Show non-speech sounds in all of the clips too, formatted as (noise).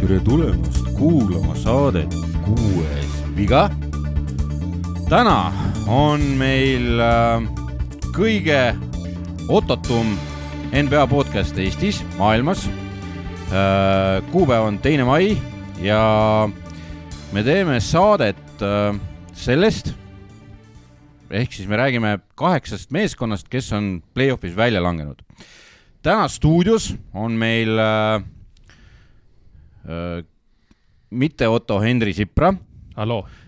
tere tulemast kuulama saadet Kuues viga. täna on meil äh, kõige ootatum NBA podcast Eestis, maailmas äh,. kuupäev on teine mai ja me teeme saadet äh, sellest, ehk siis me räägime kaheksast meeskonnast, kes on play-off'is välja langenud. täna stuudios on meil äh, äh, mitte Otto Henri Sipra,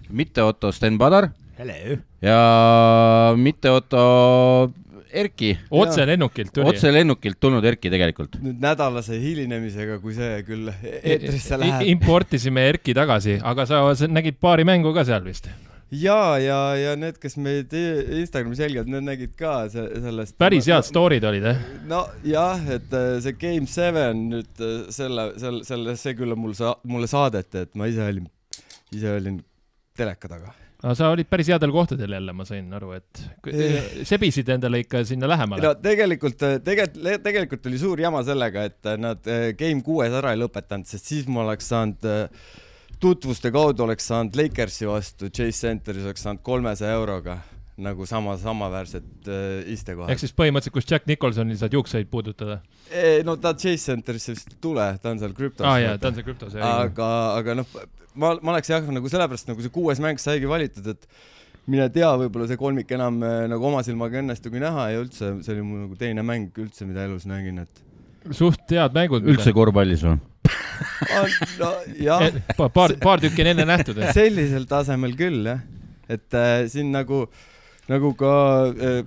mitte Otto Sten Padar Hello. ja mitte Otto Erki, otse lennukilt tuli. otse lennukilt tulnud Erki tegelikult. nüüd nädalase hilinemisega, kui see küll eetrisse läheb. importisime Erki tagasi, aga sa, sa nägid paari mängu ka seal vist? ja, ja, ja need, kes meid Instagramis jälgivad, need nägid ka se- sellest. päris head story'd olid, jah? nojah, et äh, see Game Seven nüüd äh, selle, selle, selle, see küll on mul sa-, mulle saadeti, et ma ise olin, ise olin teleka taga. aga sa olid päris headel kohtadel jälle, ma sain aru, et sebisid endale ikka sinna lähemale no. tegelikult, tegelikult, tegelikult oli suur jama sellega, et äh, nad äh, Game kuues ära ei lõpetanud, sest siis ma oleks saanud äh, tutvuste kaudu oleks saanud Lakersi vastu Chase Centeris oleks saanud kolmesaja euroga nagu sama, samaväärset äh, istekohad ehk. siis põhimõtteliselt, kus Jack Nicholsonil saad juukseid puudutada. no ta Chase Centerisse vist ei tule, ta on seal krüptos aa ah, jaa, ta on see krüptos, jah. aga, aga noh, ma, ma oleks jah, nagu sellepärast nagu see kuues mäng saigi valitud, et mine tea, võib-olla see kolmik enam äh, nagu oma silmaga ei õnnestugi näha ja üldse see oli mu nagu teine mäng üldse, mida elus nägin, et suht head mängud. üldse korvpallis või? no jah, paar, paar tükki on enne nähtud, sellisel tasemel küll jah, et äh, siin nagu, nagu ka äh,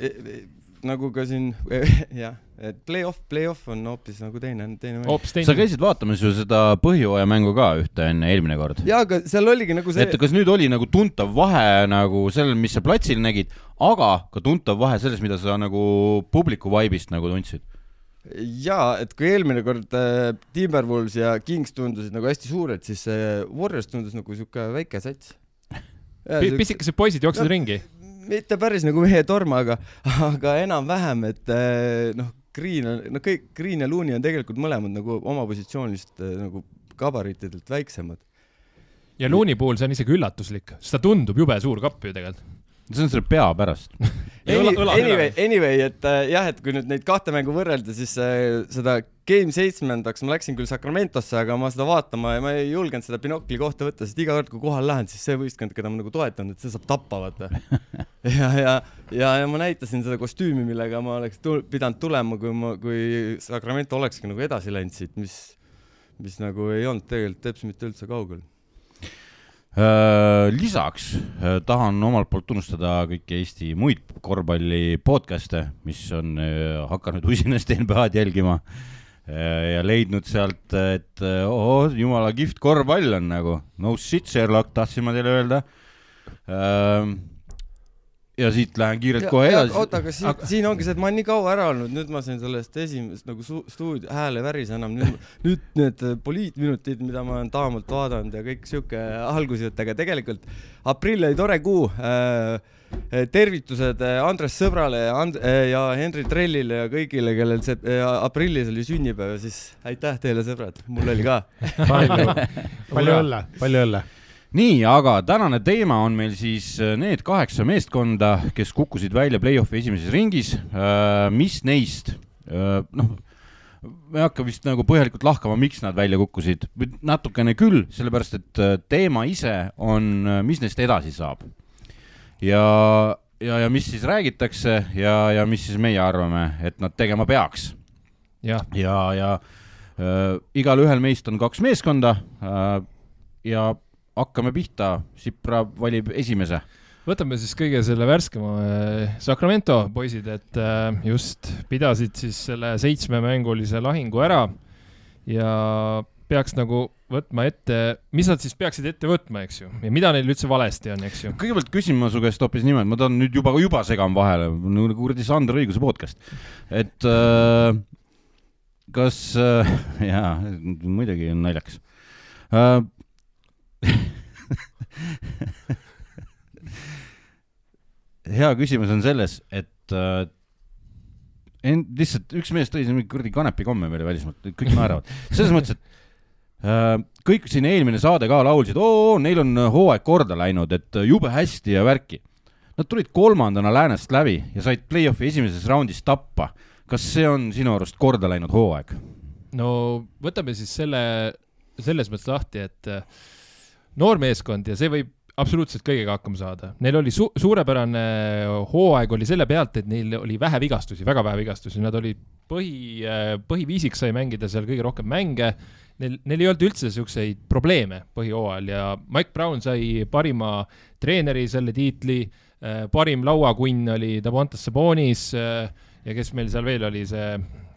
äh, nagu ka siin äh, (laughs) jah, et play-off, play-off on hoopis nagu teine, teine mäng. sa käisid vaatamas ju seda põhjooaja mängu ka ühte enne eelmine kord. ja aga seal oligi nagu see et, kas nüüd oli nagu tuntav vahe nagu sellel, mis sa platsil nägid, aga ka tuntav vahe selles, mida sa nagu publiku vibe'ist nagu tundsid? jaa, et kui eelmine kord äh, Timberwolves ja Kings tundusid nagu hästi suured, siis äh, Warriors tundus nagu sihuke väike sats. pisikesed poisid jooksid No, ringi. mitte päris nagu mehe torm, aga, aga enam-vähem, et äh, noh, Green on, no kõik, Green ja Looney on tegelikult mõlemad nagu oma positsioonist äh, nagu gabariitidelt väiksemad. ja Looney puhul see on isegi üllatuslik, sest ta tundub jube suur kapp ju tegelikult. See on selle pea pärast. (laughs) Õla- Anyway, anyway, et äh, jah, et kui nüüd neid kahte mängu võrrelda, siis äh, seda Game seitsmendaks ma läksin küll Sacramentosse, aga ma seda vaatama ja ma ei julgenud seda binokli kohta võtta, sest iga kord, kui kohale lähen, siis see võistkond, keda ma nagu toetan, et see saab tappa, vaata. (laughs) ja, ja, ja, ja ma näitasin seda kostüümi, millega ma oleks tul- pidanud tulema, kui ma, kui Sacramento olekski nagu edasi läinud siit, mis, mis nagu ei olnud tegelikult teps mitte üldse kaugel. Äh, lisaks äh, tahan omalt poolt tunnustada kõiki Eesti muid korvpalli podcast'e, mis on äh, hakanud (laughs) usinasti NBA-d jälgima ja leidnud sealt, et oo, jumala kihvt korvpall on nagu. no shit, Sherlock, tahtsin ma teile öelda. Ja siit lähen kiirelt kohe edasi. oota, aga siin Aga- siin ongi see, et ma olen nii kaua ära olnud, nüüd ma sain sellest esimesest nagu stuudio, hääl ei värise enam, nüüd, (laughs) nüüd need äh, poliitminutid, mida ma olen taamalt vaadanud ja kõik sihuke algusjutt, aga tegelikult aprill oli tore kuu äh,. tervitused äh, Andres sõbrale ja And- äh, ja Henri Trellile ja kõigile, kellel see aprillis oli sünnipäev ja siis aitäh teile, sõbrad, mul oli ka. (laughs) palju, (laughs) palju õlle, palju õlle. nii, aga tänane teema on meil siis äh, need kaheksa meeskonda, kes kukkusid välja play-off'i esimeses ringis. mis neist, noh, ma ei hakka vist nagu põhjalikult lahkama, miks nad välja kukkusid, natukene küll, sellepärast et äh, teema ise on, mis neist edasi saab. ja, ja, ja mis siis räägitakse ja, ja mis siis meie arvame, et nad tegema peaks jah, ja, ja äh, igalühel meist on kaks meeskonda äh, ja hakkame pihta, Sipra valib esimese. võtame siis kõige selle värskema äh, Sacramento poisid, et äh, just pidasid siis selle seitsmemängulise lahingu ära ja peaks nagu võtma ette, mis nad siis peaksid ette võtma, eks ju, ja mida neil üldse valesti on, eks ju. kõigepealt küsin ma su käest hoopis niimoodi, ma tahan nüüd juba, juba segan vahele, nagu kuradi Sander Õiguse podcast, et äh, kas äh, (laughs) jaa, muidugi on naljakas äh,. (laughs) hea küsimus on selles, et äh, en- lihtsalt üks mees tõi siin mingi kuradi kanepikomme meile välismaalt, kõik naeravad. selles mõttes, et äh, kõik siin eelmine saade ka laulsid, oo, neil on hooaeg korda läinud, et jube hästi ja värki. Nad tulid kolmandana läänest läbi ja said play-off'i esimeses raundis tappa. kas see on sinu arust korda läinud hooaeg? no võtame siis selle, selles mõttes lahti, et noor meeskond ja see võib absoluutselt kõigega hakkama saada. Neil oli su suurepärane hooaeg oli selle pealt, et neil oli vähe vigastusi, väga vähe vigastusi, nad olid põhi, põhiviisiks sai mängida seal kõige rohkem mänge. Neil, neil ei olnud üldse siukseid probleeme põhihooajal ja Mike Brown sai parima treeneri selle tiitli, parim lauakunn oli Davontas Sabonis ja kes meil seal veel oli, see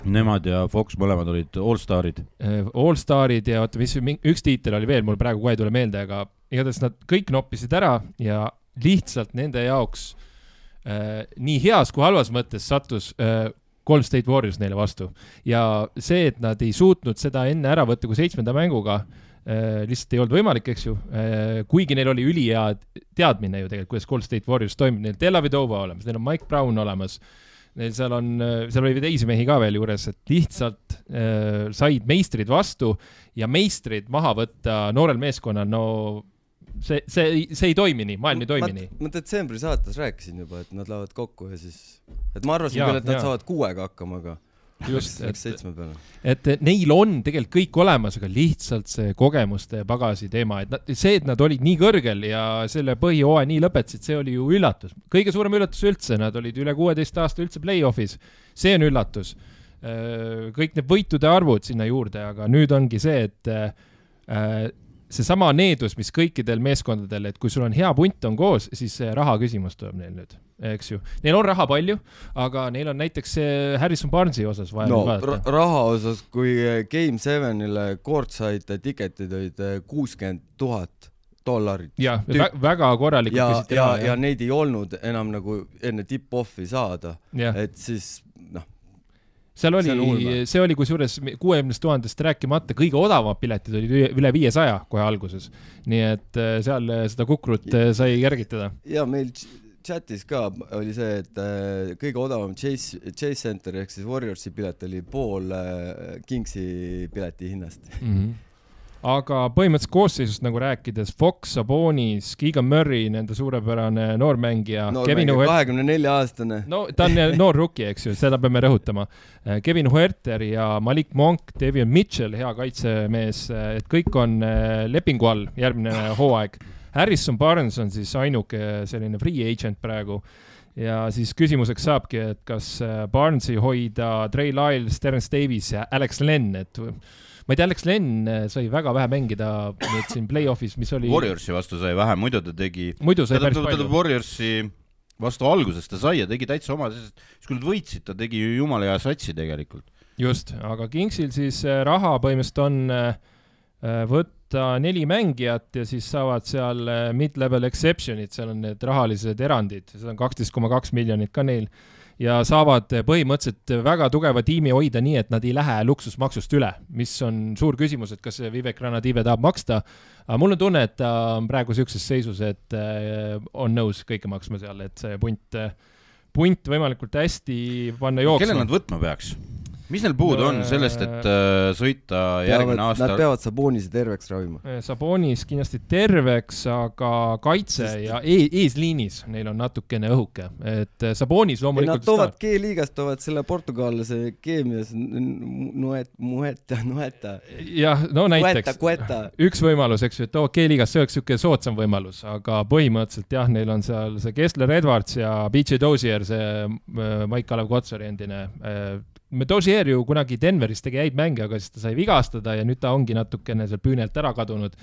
Nemad ja Fox mõlemad olid allstarid. äh, allstarid ja oota, mis, üks tiitel oli veel, mul praegu kohe ei tule meelde, aga igatahes nad kõik noppisid ära ja lihtsalt nende jaoks äh, nii heas kui halvas mõttes sattus äh, Golden State Warriors neile vastu. ja see, et nad ei suutnud seda enne ära võtta kui seitsmenda mänguga äh,, lihtsalt ei olnud võimalik, eks ju äh,, kuigi neil oli ülihea teadmine ju tegelikult, kuidas Golden State Warriors toimib, neil Delavedova olemas, neil on Mike Brown olemas Neil seal on, seal oli teisi mehi ka veel juures, et lihtsalt äh, said meistrid vastu ja meistrid maha võtta noorel meeskonnal, no see, see, see ei toimi nii, maailm ei toimi nii. ma detsembri saates rääkisin juba, et nad lähevad kokku ja siis, et ma arvasin Jaa, küll, et nad jaa. saavad kuuega hakkama, aga just, et, peale. et neil on tegelikult kõik olemas, aga lihtsalt see kogemuste pagasi teema, et nad, see, et nad olid nii kõrgel ja selle põhijooaja nii lõpetasid, see oli ju üllatus. kõige suurem üllatus üldse, nad olid üle kuueteist aasta üldse play-off'is, see on üllatus. kõik need võitude arvud sinna juurde, aga nüüd ongi see, et äh, seesama needus, mis kõikidel meeskondadel, et kui sul on hea punt on koos, siis raha küsimus tuleb neil nüüd, eks ju. Neil on raha palju, aga neil on näiteks Harrison Barnesi osas vaja no vaadata. raha osas, kui Game Sevenile courtside ticket'id olid kuuskümmend tuhat dollarit. jah, väga korralikult ja, ja raha,, ja neid ei olnud enam nagu enne tip-off'i saada, et siis noh, seal oli see oli kusjuures kuuekümnest tuhandest rääkimata, kõige odavamad piletid olid üle- viiesaja kohe alguses. nii et äh, seal äh, seda kukrut äh, sai kergitada. ja meil ch- chatis ka oli see, et kõige odavam Chase, Chase Center ehk siis Warriorsi pilet oli pool Kingsi pileti hinnast. Mm -hmm. Aga põhimõtteliselt koosseisust nagu rääkides, Fox, Sabonis, Keegan Murray, nende suurepärane noormängija kahekümne nelja aastane. no ta on (laughs) noor rookie, eks ju, seda peame rõhutama. Kevin Huerter ja Malik Monk, Davion Mitchell, hea kaitsemees, et kõik on äh, lepingu all järgmine hooaeg. Harrison Barnes on siis ainuke selline free agent praegu ja siis küsimuseks saabki, et kas äh, Barnesi hoida Trey Lyles, Terence Davis ja Alex Len, et ma ei tea, Alex Len äh, sai väga vähe mängida nüüd siin play-off'is, mis oli Warriorsi vastu sai vähe, muidu ta tegi, muidu sai päris palju. Warriorsi vastu alguses ta sai ja tegi täitsa oma, siis kui nad võitsid, ta tegi ju jumala hea satsi tegelikult. just, aga Kingsil siis äh, raha põhimõtteliselt on äh, võtta neli mängijat ja siis saavad seal mid-level exception'id, seal on need rahalised erandid, seda on kaksteist koma kaks miljonit ka neil ja saavad äh, põhimõtteliselt väga tugeva tiimi hoida nii, et nad ei lähe luksusmaksust üle, mis on suur küsimus, et kas Vivek Ranadive tahab maksta. aga mul on tunne, et ta on praegu sihukeses seisus, et äh, on nõus kõike maksma seal, et see punt, punt võimalikult hästi panna kelle jooksma nad. võtma peaks? Mis neil puudu on sellest, et äh, sõita järgmine Nad aasta? peavad Sabonise terveks ravima. Sabonis kindlasti terveks, aga kaitse Sest- ja e eesliinis neil on natukene õhuke, et Sabonis ei, nad loomulikult toovad G-liigast, toovad selle portugallase keemias Nuet-, Mueta, Nueta, jah, no Kueta, näiteks Kueta. üks võimalus, eks ju, et too G-liigas, see oleks niisugune soodsam võimalus, aga põhimõtteliselt jah, neil on seal see Kessler Edwards ja BJ Dozier, see äh, Maik-Kalev Kotsari endine äh, Dozier ju kunagi Denveris tegi häid mänge, aga siis ta sai vigastada ja nüüd ta ongi natukene seal püünelt ära kadunud.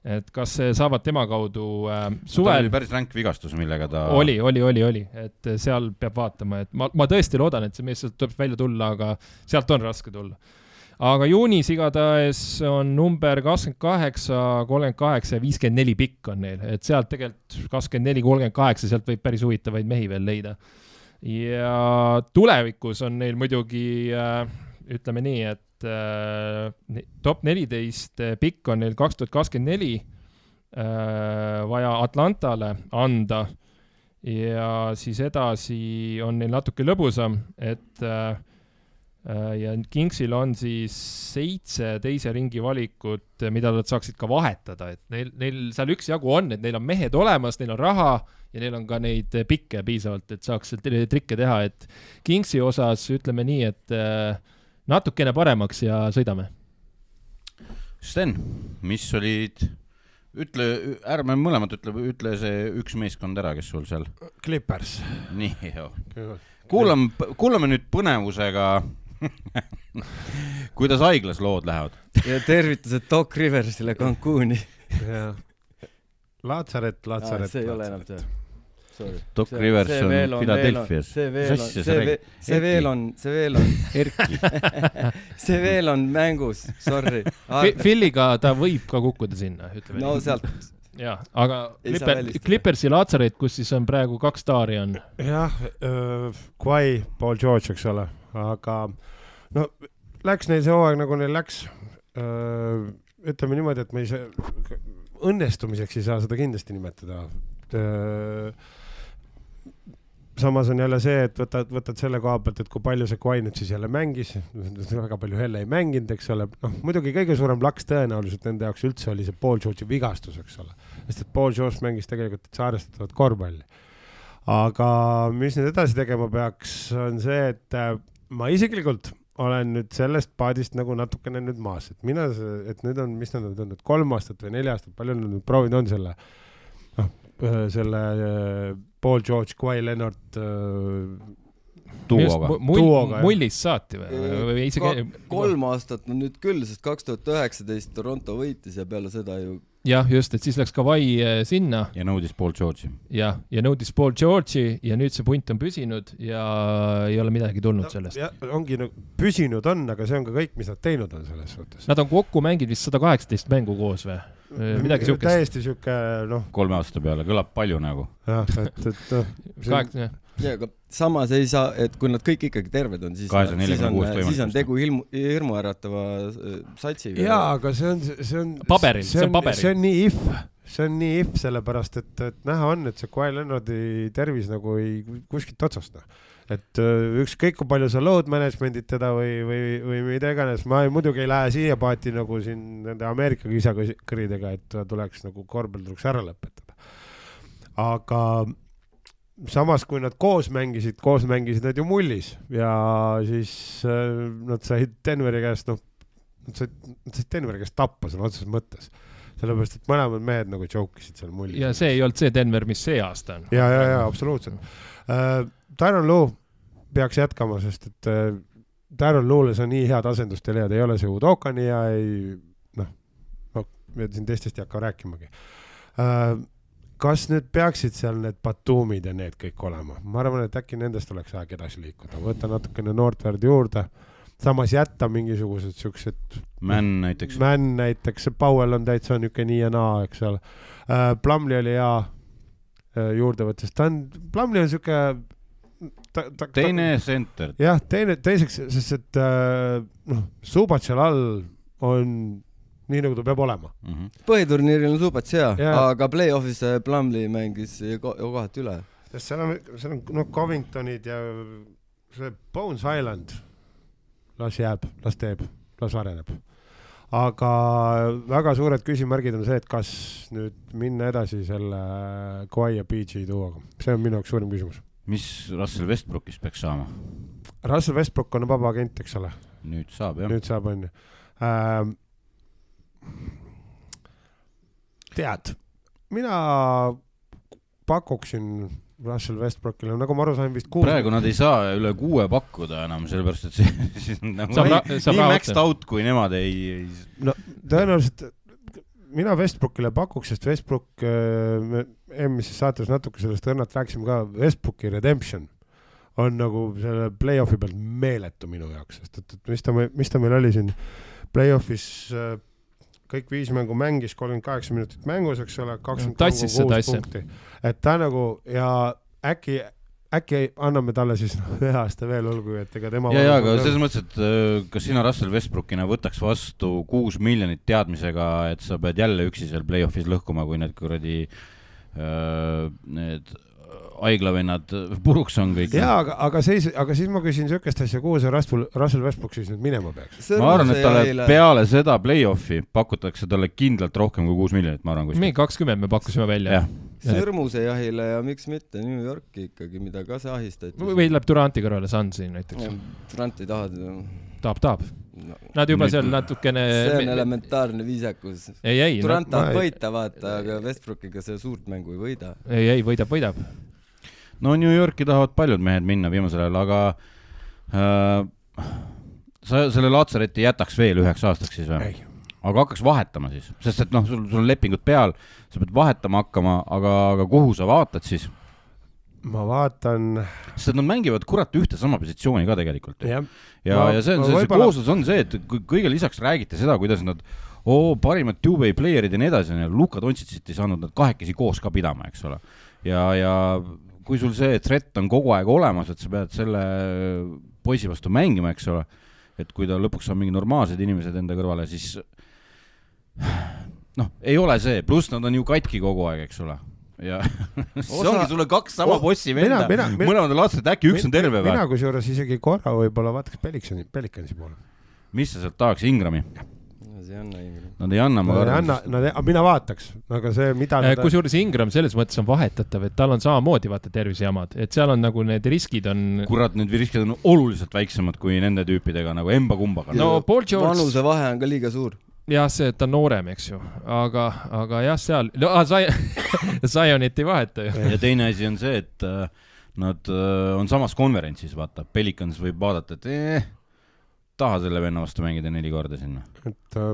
et kas see saavad tema kaudu äh, suvel oli päris ränk vigastus, millega ta oli, oli, oli, oli, et seal peab vaatama, et ma, ma tõesti loodan, et see mees sealt tuleb välja tulla, aga sealt on raske tulla. aga juunis igatahes on number kakskümmend kaheksa, kolmkümmend kaheksa ja viiskümmend neli pikk on neil, et sealt tegelikult kakskümmend neli, kolmkümmend kaheksa, sealt võib päris huvitavaid mehi veel leida. Ja tulevikus on neil muidugi äh, ütleme nii, et äh, top neliteist pikk on neil kaks tuhat kakskümmend neli äh, vaja Atlantale anda. Ja siis edasi on neil natuke lõbusam, et äh, äh, ja Kingsil on siis seitse teise ringi valikut, mida nad saaksid ka vahetada, et neil, neil seal üksjagu on, et neil on mehed olemas, neil on raha ja neil on ka neid pikke piisavalt, et saaks trikke teha, et Kingsi osas ütleme nii, et äh, natukene paremaks ja sõidame. Sten, mis olid, ütle, ärme mõlemad ütle, ütle see üks meeskond ära, kes sul seal, Clippers. nii, kuulame, kuulame nüüd põnevusega, kuidas haiglas lood lähevad. ja tervitused Doc Riversile Cancuni. Laatsaret, Laatsaret. see ei ole enam see. Sorry. Doc Rivers on Philadelphia's. see veel on, see veel see veel on, see veel on, Erki, (laughs) see veel on mängus, sorry. Philly'ga ta võib ka kukkuda sinna, ütleme no sealt, jaa, aga Clipper. Clippersi Laatsaret, kus siis on praegu kaks staari on, jah, Kawhi, Paul George, eks ole, aga no läks neil see hooaeg nagu neil läks. ütleme niimoodi, et me ei saa, õnnestumiseks ei saa seda kindlasti nimetada. Samas on jälle see, et võtad, võtad selle koha pealt, et kui palju see Kawhi nüüd siis jälle mängis, väga palju jälle ei mänginud, eks ole, noh muidugi kõige suurem laks tõenäoliselt nende jaoks üldse oli see Paul George'i vigastus, eks ole, sest et Paul George mängis tegelikult täitsa arvestatavat korvpalli. aga mis nüüd edasi tegema peaks, on see, et äh, ma isiklikult olen nüüd sellest paadist nagu natukene nüüd maas, et mina, et nüüd on, mis nad nüüd on, et kolm aastat või neli aastat, palju nad nüüd proovinud on selle, noh, selle äh, Paul George, Kawhi Leonard äh, duoga. Jah. mullist saati või, või isegi kolm aastat no nüüd küll, sest kaks tuhat üheksateist Toronto võitis ja peale seda ju jah, just, et siis läks Kawhi sinna ja nõudis Paul George'i. ja, ja nõudis Paul George'i ja nüüd see punt on püsinud ja ei ole midagi tulnud sellest. jah, ongi nagu püsinud on, aga see on ka kõik, mis nad teinud on selles suhtes. Nad on kokku mänginud vist sada kaheksateist mängu koos või? Midagi siukest. täiesti sihuke noh, kolme aasta peale, kõlab palju nagu. jah, et, et noh. kaheksa, jah. ja aga samas ei saa, et kui nad kõik ikkagi terved on, siis, 246 siis on, siis on tegu hirmu, hirmuäratava äh, satsiga. jaa, aga see on, see on. Paberil, see on paberil. see on nii if, see on nii if, sellepärast et, et näha on, et see Kawhi Leonardi tervis nagu ei kuskilt otsast noh. Et öö, ükskõik kui palju sa load management'id teda või, või, või mida iganes, ma ei, muidugi ei lähe siia paati nagu siin nende Ameerika kisakõridega, et ta tuleks nagu korvpall tuleks ära lõpetada. aga samas, kui nad koos mängisid, koos mängisid nad ju mullis ja siis äh, nad said Denveri käest, noh, nad said, nad said Denveri käest tappa sõna otseses mõttes. sellepärast, et mõlemad mehed nagu joke isid seal mullis. ja see ei olnud see Denver, mis see aasta on. ja, ja, ja absoluutselt äh,. Tyron Lue peaks jätkama, sest et äh, Tyron Lue'les on nii head asendusteljad, ei ole see Udokani ja ei noh, no me siin teistest ei hakka rääkimagi äh,. kas nüüd peaksid seal need Batumid ja need kõik olema, ma arvan, et äkki nendest oleks aeg edasi liikuda, võtta natukene noort verd juurde, samas jätta mingisugused siuksed Männ näiteks. Männ näiteks, Powell on täitsa niuke nii ja naa, eks ole uh,. Plumlee oli hea juurde võttes, ta on, Plumlee on siuke. Teine center. jah, teine, teiseks, sest et uh, noh, Subacel all on nii nagu ta peab olema. Mhm. põhiturniiril on Zubats hea Jaa., aga play-off'is äh, Plumlee mängis ko- kohati üle. sest seal on, seal on noh, Covingtonid ja see Bones Island, las jääb, las teeb, las areneb. aga väga suured küsimärgid on see, et kas nüüd minna edasi selle Kawhi ja PG duoga, see on minu jaoks suurim küsimus. Mis Russell Westbrookist peaks saama? Russell Westbrook on vaba agent, eks ole, nüüd saab jah. nüüd saab, onju ähm,. tead, mina pakuksin Russell Westbrookile, nagu ma aru sain, vist kuus. praegu nad ei saa üle kuue pakkuda enam, sellepärast et see (laughs) siis on nagu Saab nii, ra- saab nii maxed out, kui nemad ei, ei no tõenäoliselt mina Westbrookile pakuks, sest Westbrook, me eelmises saates natuke sellest õrnalt rääkisime ka, Westbrooki redemption on nagu selle play-off'i pealt meeletu minu jaoks, sest et, et mis ta, mis ta meil oli siin play-off'is äh, kõik viis mängu mängis, kolmkümmend kaheksa minutit mängus, eks ole, kakskümmend asja. punkti. et ta nagu ja äkki, äkki anname talle siis noh, (laughs) ühe aasta veel, olgu, et ega tema ja, ja aga selles mõttes, et äh, kas sina Russell Westbrookina võtaks vastu kuus miljonit teadmisega, et sa pead jälle üksi seal play-off'is lõhkuma, kui need kuradi äh, need haiglavennad puruks on kõik. jaa, aga, aga siis, aga siis ma küsin siukest asja, kuhu see Russell, Russell Westbrook siis nüüd minema peaks? ma arvan, et talle peale seda play-off'i pakutakse talle kindlalt rohkem kui kuus miljonit, ma arvan mingi kakskümmend me pakkusime välja jah., sõrmusejahile ja miks mitte New Yorki ikkagi, mida ka see ahistati. või läheb Duranti kõrvale Sunsi näiteks. Trant ei taha tahab, tahab. no,. Nad juba Nüüd- seal natukene. see on elementaarne viisakus. ei, ei, Durant tahab ei- võita, vaata, aga Westbrookiga see suurt mängu ei võida. ei, ei võidab, võidab. no New Yorki tahavad paljud mehed minna viimasel ajal, aga äh, sa selle Latsareti jätaks veel üheks aastaks siis või? aga hakkaks vahetama siis, sest et noh, sul, sul on lepingud peal, sa pead vahetama hakkama, aga, aga kuhu sa vaatad siis? Ma vaatan, sest nad mängivad kurat ühte sama positsiooni ka tegelikult jah, ja Ma-, ja see on see, see võib-olla- kooslus on see, et kui kõige lisaks räägite seda, kuidas nad oo, parimad two-way player'id ja nii edasi, onju, Luka Dontšitsit ei saanud nad kahekesi koos ka pidama, eks ole. ja, ja kui sul see threat on kogu aeg olemas, et sa pead selle poisi vastu mängima, eks ole, et kui ta lõpuks saab mingi normaalsed inimesed enda kõrvale, siis noh, ei ole see, pluss nad on ju katki kogu aeg, eks ole ja siis (laughs) Osa- ongi, sul on kaks sama Oh, bossi mina- venda, mina- mina- mõlemad on lapsed, äkki üks on terve mina või? kusjuures isegi korra võib-olla vaataks Pelikani, Pelikansi poole. mis sa sealt tahaks, Ingrami? see on õige. Nad ei anna, ma Nad ei anna, nad ei, mina vaataks, aga see, mida Äh, nad kusjuures Ingram selles mõttes on vahetatav, et tal on samamoodi vaata tervisejamad, et seal on nagu need riskid on. kurat, need riskid on oluliselt väiksemad kui nende tüüpidega nagu emba-kumbaga no Paul George, vanusevahe on ka liiga suur. jah, see, et ta on noorem, eks ju, aga, aga jah, seal, no Zion, (laughs) Zionit ei vaheta ju. ja teine asi on see, et äh, nad äh, on samas konverentsis, vaata, Pelikans võib vaadata, et eh, taha selle venna vastu mängida neli korda sinna. et äh,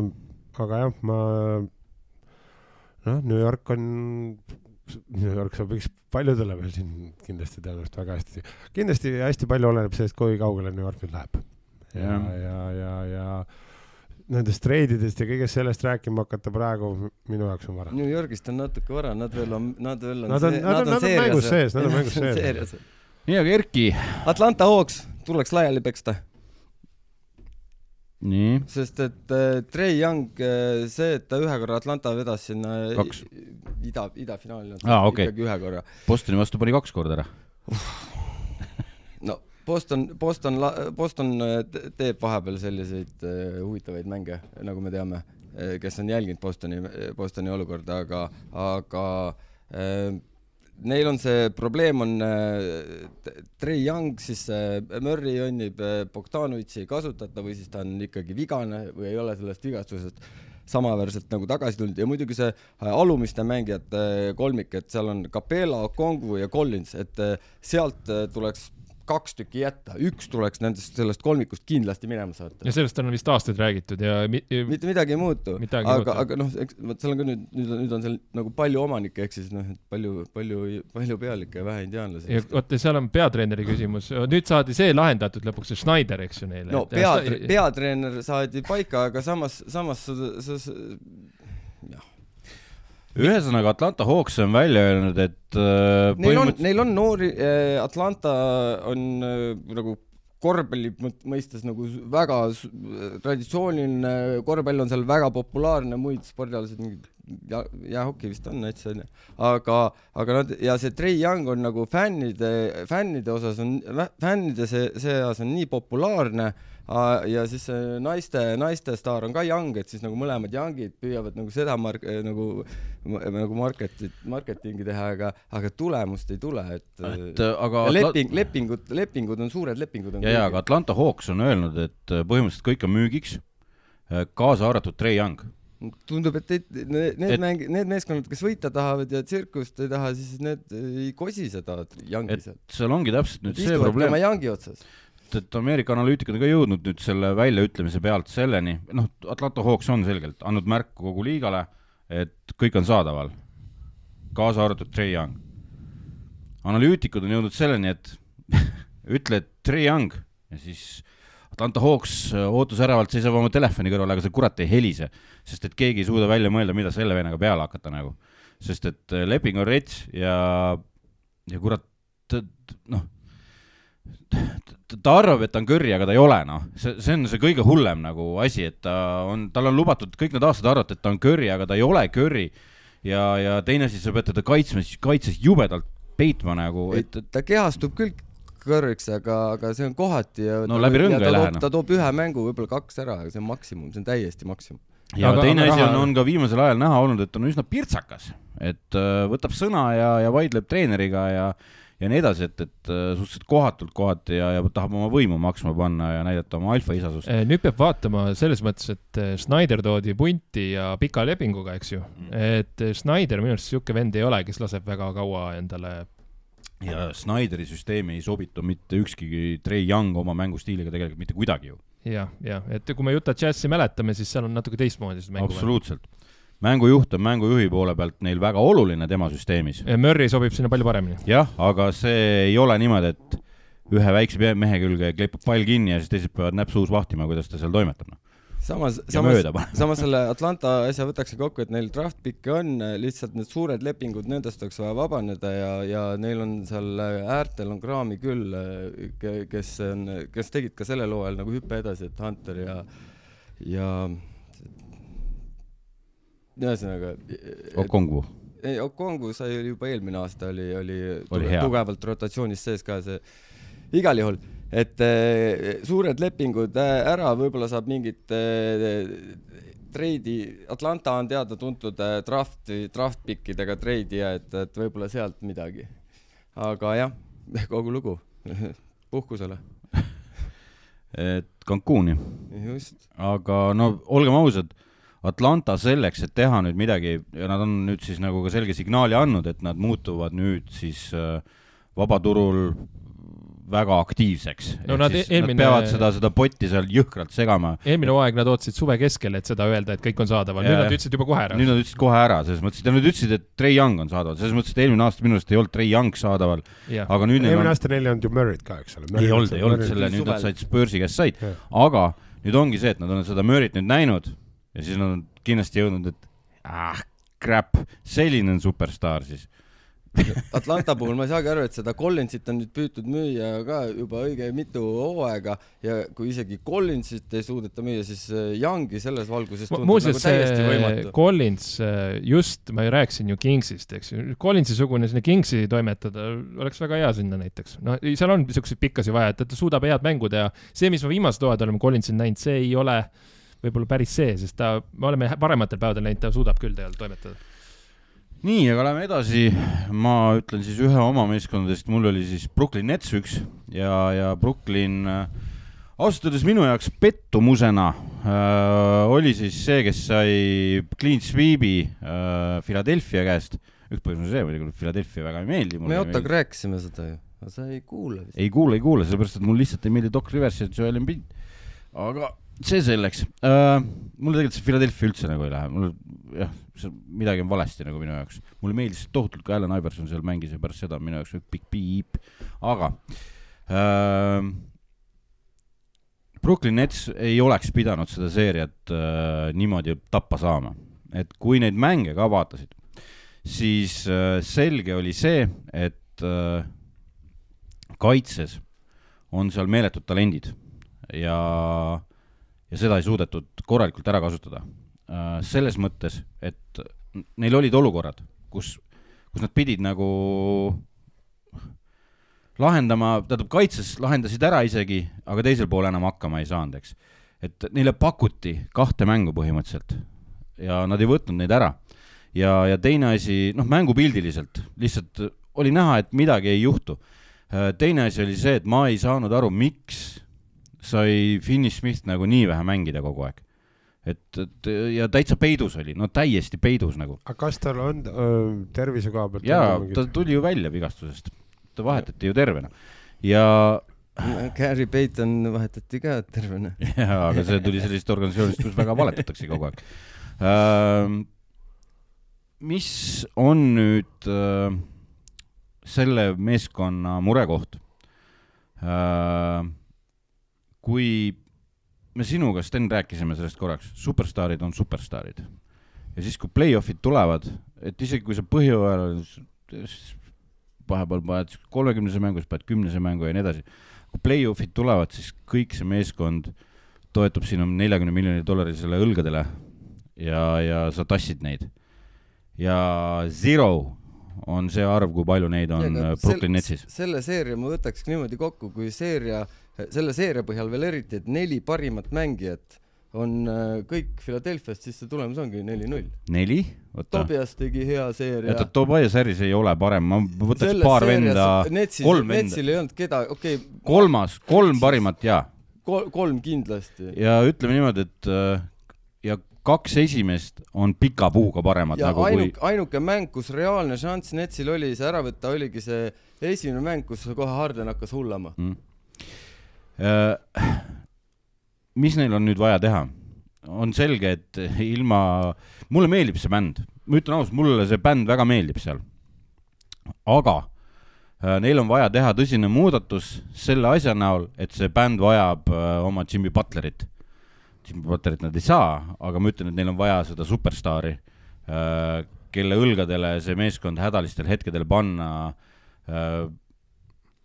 aga jah, ma noh, New York on, New York sobiks paljudele veel siin kindlasti tõenäoliselt väga hästi. kindlasti hästi palju oleneb sellest, kui kaugele New York nüüd läheb. ja Jah., ja, ja, ja nendest treididest ja kõigest sellest rääkima hakata praegu minu jaoks on vara. New Yorgist on natuke vara, nad veel on, nad veel on. Nad on- nad on- nad on mängus sees, nad on mängus (laughs) sees. nii, aga Erki, Atlanta Hawks tuleks laiali peksta, nii, sest et äh, Trey Young, see, et ta ühe korra Atlanta vedas sinna Kaks. ida, idafinaali, Aa, okei. ikkagi ühe korra. Bostoni vastu pani kaks korda ära. Boston, Boston, Boston äh, te- teeb vahepeal selliseid äh, huvitavaid mänge, nagu me teame, kes on jälginud Bostoni, Bostoni olukorda, aga, aga äh, neil on see probleem on äh, Trey Young, siis äh, Murry jonnib, Bogdanovitši ei kasutata või siis ta on ikkagi vigane või ei ole sellest vigastusest samaväärselt nagu tagasi tulnud. Ja muidugi see äh, alumiste mängijate kolmik, et seal on Capella, Kongu ja Collins, et äh, sealt äh, tuleks kaks tükki jätta, üks tuleks nendest, sellest kolmikust kindlasti minema saata ja. sellest on vist aastaid räägitud ja mi- mitte midagi ei muutu, aga aga noh, eks vot seal on ka nüüd, nüüd on, nüüd on seal nagu palju omanikke, ehk siis noh, et palju, palju, palju pealikke ja vähe ja indiaanlasi. vaata, seal on peatreeneri küsimus, nüüd saadi see lahendatud lõpuks, see Schneider, eks ju neile. no pea, peatreener saadi paika, aga samas, samas sa, sa, sa, ühesõnaga Atlanta Hawks on välja öelnud, et äh, neil on, neil on noori, Atlanta on äh, nagu korvpalli mõistes nagu väga traditsiooniline, korvpall on seal väga populaarne, muid spordialasid mingid ja, jäähoki vist on täitsa onju, aga, aga nad ja see Trey Young on nagu fännide, fännide osas on, fännide se- seas on nii populaarne aa, ja siis see naiste, naiste staar on ka Young, et siis nagu mõlemad Youngid püüavad nagu seda mark-, nagu, nagu marketit, marketingi teha, aga, aga tulemust ei tule, et, et äh, aga ja leping, lepingud, lepingud on suured lepingud on ja, ja aga Atlanta Hawks on öelnud, et äh, põhimõtteliselt kõik on müügiks, kaasa arvatud Trey Young. tundub, et need, need Et- et... mäng-, need meeskonnad, kes võita tahavad ja tsirkust ei taha, siis need ei kosi seda Youngi et sealt. seal ongi täpselt nüüd see istuvad probleem tema, Youngi otsas. Et Ameerika analüütikud on ka jõudnud nüüd selle väljaütlemise pealt selleni, noh, Atlanta Hawks on selgelt andnud märku kogu liigale, et kõik on saadaval, kaasa arvatud Trey Young. analüütikud on jõudnud selleni, et (laughs) ütle, et Trey Young ja siis Atlanta Hawks ootusärevalt seisab oma telefoni kõrval, aga see kurat ei helise, sest et keegi ei suuda välja mõelda, mida selle vennaga peale hakata nagu. sest et leping on rets ja, ja kurat, noh, ta arvab, et ta on Curry, aga ta ei ole, noh, see, see on see kõige hullem nagu asi, et ta on, tal on lubatud kõik need aastad arvata, et ta on Curry, aga ta ei ole Curry. ja, ja teine asi, sa pead teda kaitsma, kaitses jubedalt peitma nagu, et ta kehastub küll kõrgeks, aga, aga see on kohati ja No läbi rõnga ei lähe, noh. ta toob ühe mängu, võib-olla kaks ära, aga see on maksimum, see on täiesti maksimum. ja Aga- teine asi on, raha- on ka viimasel ajal näha olnud, et on üsna pirtsakas, et äh, võtab sõna ja, ja vaidleb treeneriga ja ja nii edasi, et, et äh, suhteliselt kohatult kohati ja, ja tahab oma võimu maksma panna ja näidata oma alfaisasust. Eh, nüüd peab vaatama selles mõttes, et eh, Schneider toodi punti ja pika lepinguga, eks ju. et eh, Schneider minu arust sihuke vend ei ole, kes laseb väga kaua endale. ja Snyderi süsteemi ei sobitu mitte ükski Trey Young oma mängustiiliga tegelikult mitte kuidagi ju. jah, jah, et kui me Utah Jazzi mäletame, siis seal on natuke teistmoodi seda mängu. absoluutselt. Mängujuht on mängujuhi poole pealt neil väga oluline tema süsteemis. Murry sobib sinna palju paremini. jah, aga see ei ole niimoodi, et ühe väikse mehe külge kleepab pall kinni ja siis teised peavad näpsuus vahtima, kuidas ta seal toimetab. noh. samas, samas, samas selle (laughs) Atlanta asja võtaks kokku, et neil draft pick'e on, lihtsalt need suured lepingud, nendest oleks vaja vabaneda ja, ja neil on seal äärtel on kraami küll, kes on, kes tegid ka sellel hooajal nagu hüppe edasi, et Hunter ja, ja ühesõnaga. Okongu. ei, Okongu sai juba eelmine aasta oli, oli, Oli hea. tugevalt rotatsioonis sees ka see, igal juhul, et eh, suured lepingud eh, ära, võib-olla saab mingit eh, treidi, Atlanta on teada-tuntud eh, draft, draft pickidega treidija, et, et võib-olla sealt midagi. aga jah, kogu lugu, (laughs) puhkusele, et Cancuni, aga no olgem ausad, Atlanta selleks, et teha nüüd midagi ja nad on nüüd siis nagu ka selge signaali andnud, et nad muutuvad nüüd siis äh, vabaturul väga aktiivseks. No nad eelmine- nad peavad seda, seda potti seal jõhkralt segama. eelmine hooaeg nad ootasid suve keskel, et seda öelda, et kõik on saadaval, nüüd nad ütlesid juba kohe ära. nüüd nad ütlesid kohe ära, selles mõttes, et nad ütlesid, et Trey Young on saadaval, selles mõttes, et eelmine aasta minu arust ei olnud Trey Young saadaval, aga nüüd eelmine on, aasta neil ei olnud ju Murry't ka, eks ole. ei olnud, ei olnud selle, nüüd nad said Spursi käest said, aga nüüd ongi see, et nad on seda Murry't nüüd näinud ja siis nad on kindlasti jõudnud, et ah, crap, selline on superstaar siis. (laughs) Atlanta puhul ma ei saagi aru, et seda Collinsit on nüüd püütud müüa ka juba õige mitu hooaega ja kui isegi Collinsit ei suudeta müüa, siis äh, Youngi selles valguses tundub muuseas nagu täiesti võimatu. Collins, just ma ju rääkisin ju Kingsist, eks ju, Collinsi-sugune sinna Kingsi toimetada oleks väga hea sinna näiteks. no seal on niisuguseid pikkasi vaja, et ta suudab head mängu teha. see, mis me viimased hooajad oleme Collinsil näinud, see ei ole võib-olla päris see, sest ta, me oleme parematel päevadel näinud, ta suudab küll tegelikult toimetada. nii, aga lähme edasi. ma ütlen siis ühe oma meeskondadest, mul oli siis Brooklyn Nets üks ja, ja Brooklyn äh, ausalt öeldes minu jaoks pettumusena äh, oli siis see, kes sai clean sweep'i äh, Philadelphia käest. üks põhjus on see muidugi, et Philadelphia väga ei meeldi me mulle. Ottaga rääkisime seda ju, aga sa ei kuula vist. ei kuule, ei kuule, sellepärast et mul lihtsalt ei meeldi Doc Rivers ja Joel Embiid. aga see selleks uh,. mulle tegelikult see Philadelphia üldse nagu ei lähe, mul jah, see midagi on valesti nagu minu jaoks. mulle meeldis tohutult ka Allan Iverson seal mängis ja pärast seda minu jaoks pikk piip, aga uh,. Brooklyn Nets ei oleks pidanud seda seeriat uh, niimoodi tappa saama, et kui neid mänge ka vaatasid, siis uh, selge oli see, et uh, kaitses on seal meeletud talendid ja, ja seda ei suudetud korralikult ära kasutada. selles mõttes, et neil olid olukorrad, kus, kus nad pidid nagu lahendama, tähendab kaitses lahendasid ära isegi, aga teisel pool enam hakkama ei saanud, eks. et neile pakuti kahte mängu põhimõtteliselt ja nad ei võtnud neid ära. ja, ja teine asi, noh, mängupildiliselt lihtsalt oli näha, et midagi ei juhtu teine asi oli see, et ma ei saanud aru, miks sai Finney Smith nagu nii vähe mängida kogu aeg. et, et ja täitsa peidus oli, no täiesti peidus nagu. aga kas tal on öö, tervise koha pealt? jaa, ta tuli ju välja vigastusest, ta vahetati ju tervena ja, Gary Payton vahetati ka tervena. (laughs) jaa, aga see tuli sellisest organisatsioonist, kus väga valetatakse kogu aeg. mis on nüüd äh, selle meeskonna murekoht? Kui me sinuga, Sten, rääkisime sellest korraks, superstaarid on superstaarid ja siis, kui play-off'id tulevad, et isegi kui sa põhjooajal vahepeal paned kolmekümnese mängu, siis paned kümnese mängu ja nii edasi. kui play-off'id tulevad, siis kõik see meeskond toetub sinu neljakümne miljoni dollarisele õlgadele ja, ja sa tassid neid. ja zero on see arv, kui palju neid on äh, Brooklyn Netsis. selle seeria ma võtaks niimoodi kokku, kui seeria, selle seeria põhjal veel eriti, et neli parimat mängijat on äh, kõik Philadelphiast, siis see tulemus ongi neli-null. neli, Tobias tegi hea seeria oota, Tobias Harris ei ole parem, ma võtaks paar venda, kolm venda, Netsil ei olnud keda, okei okay,, kolmas, kolm parimat kol, kolm kindlasti. ja ütleme niimoodi, et äh, ja kaks esimest on pika puuga paremad ja nagu kui ainuke, ainuke mäng, kus reaalne šanss Netsil oli see ära võtta, oligi see esimene mäng, kus kohe Harden hakkas hullama. mm.. Mis neil on nüüd vaja teha? on selge, et ilma, mulle meeldib see bänd, ma ütlen ausalt, mulle see bänd väga meeldib seal. aga äh, neil on vaja teha tõsine muudatus selle asja näol, et see bänd vajab äh, oma Jimmy Butlerit. Jimmy Butlerit nad ei saa, aga ma ütlen, et neil on vaja seda superstaari, kelle õlgadele see meeskond hädalistel hetkedel panna äh,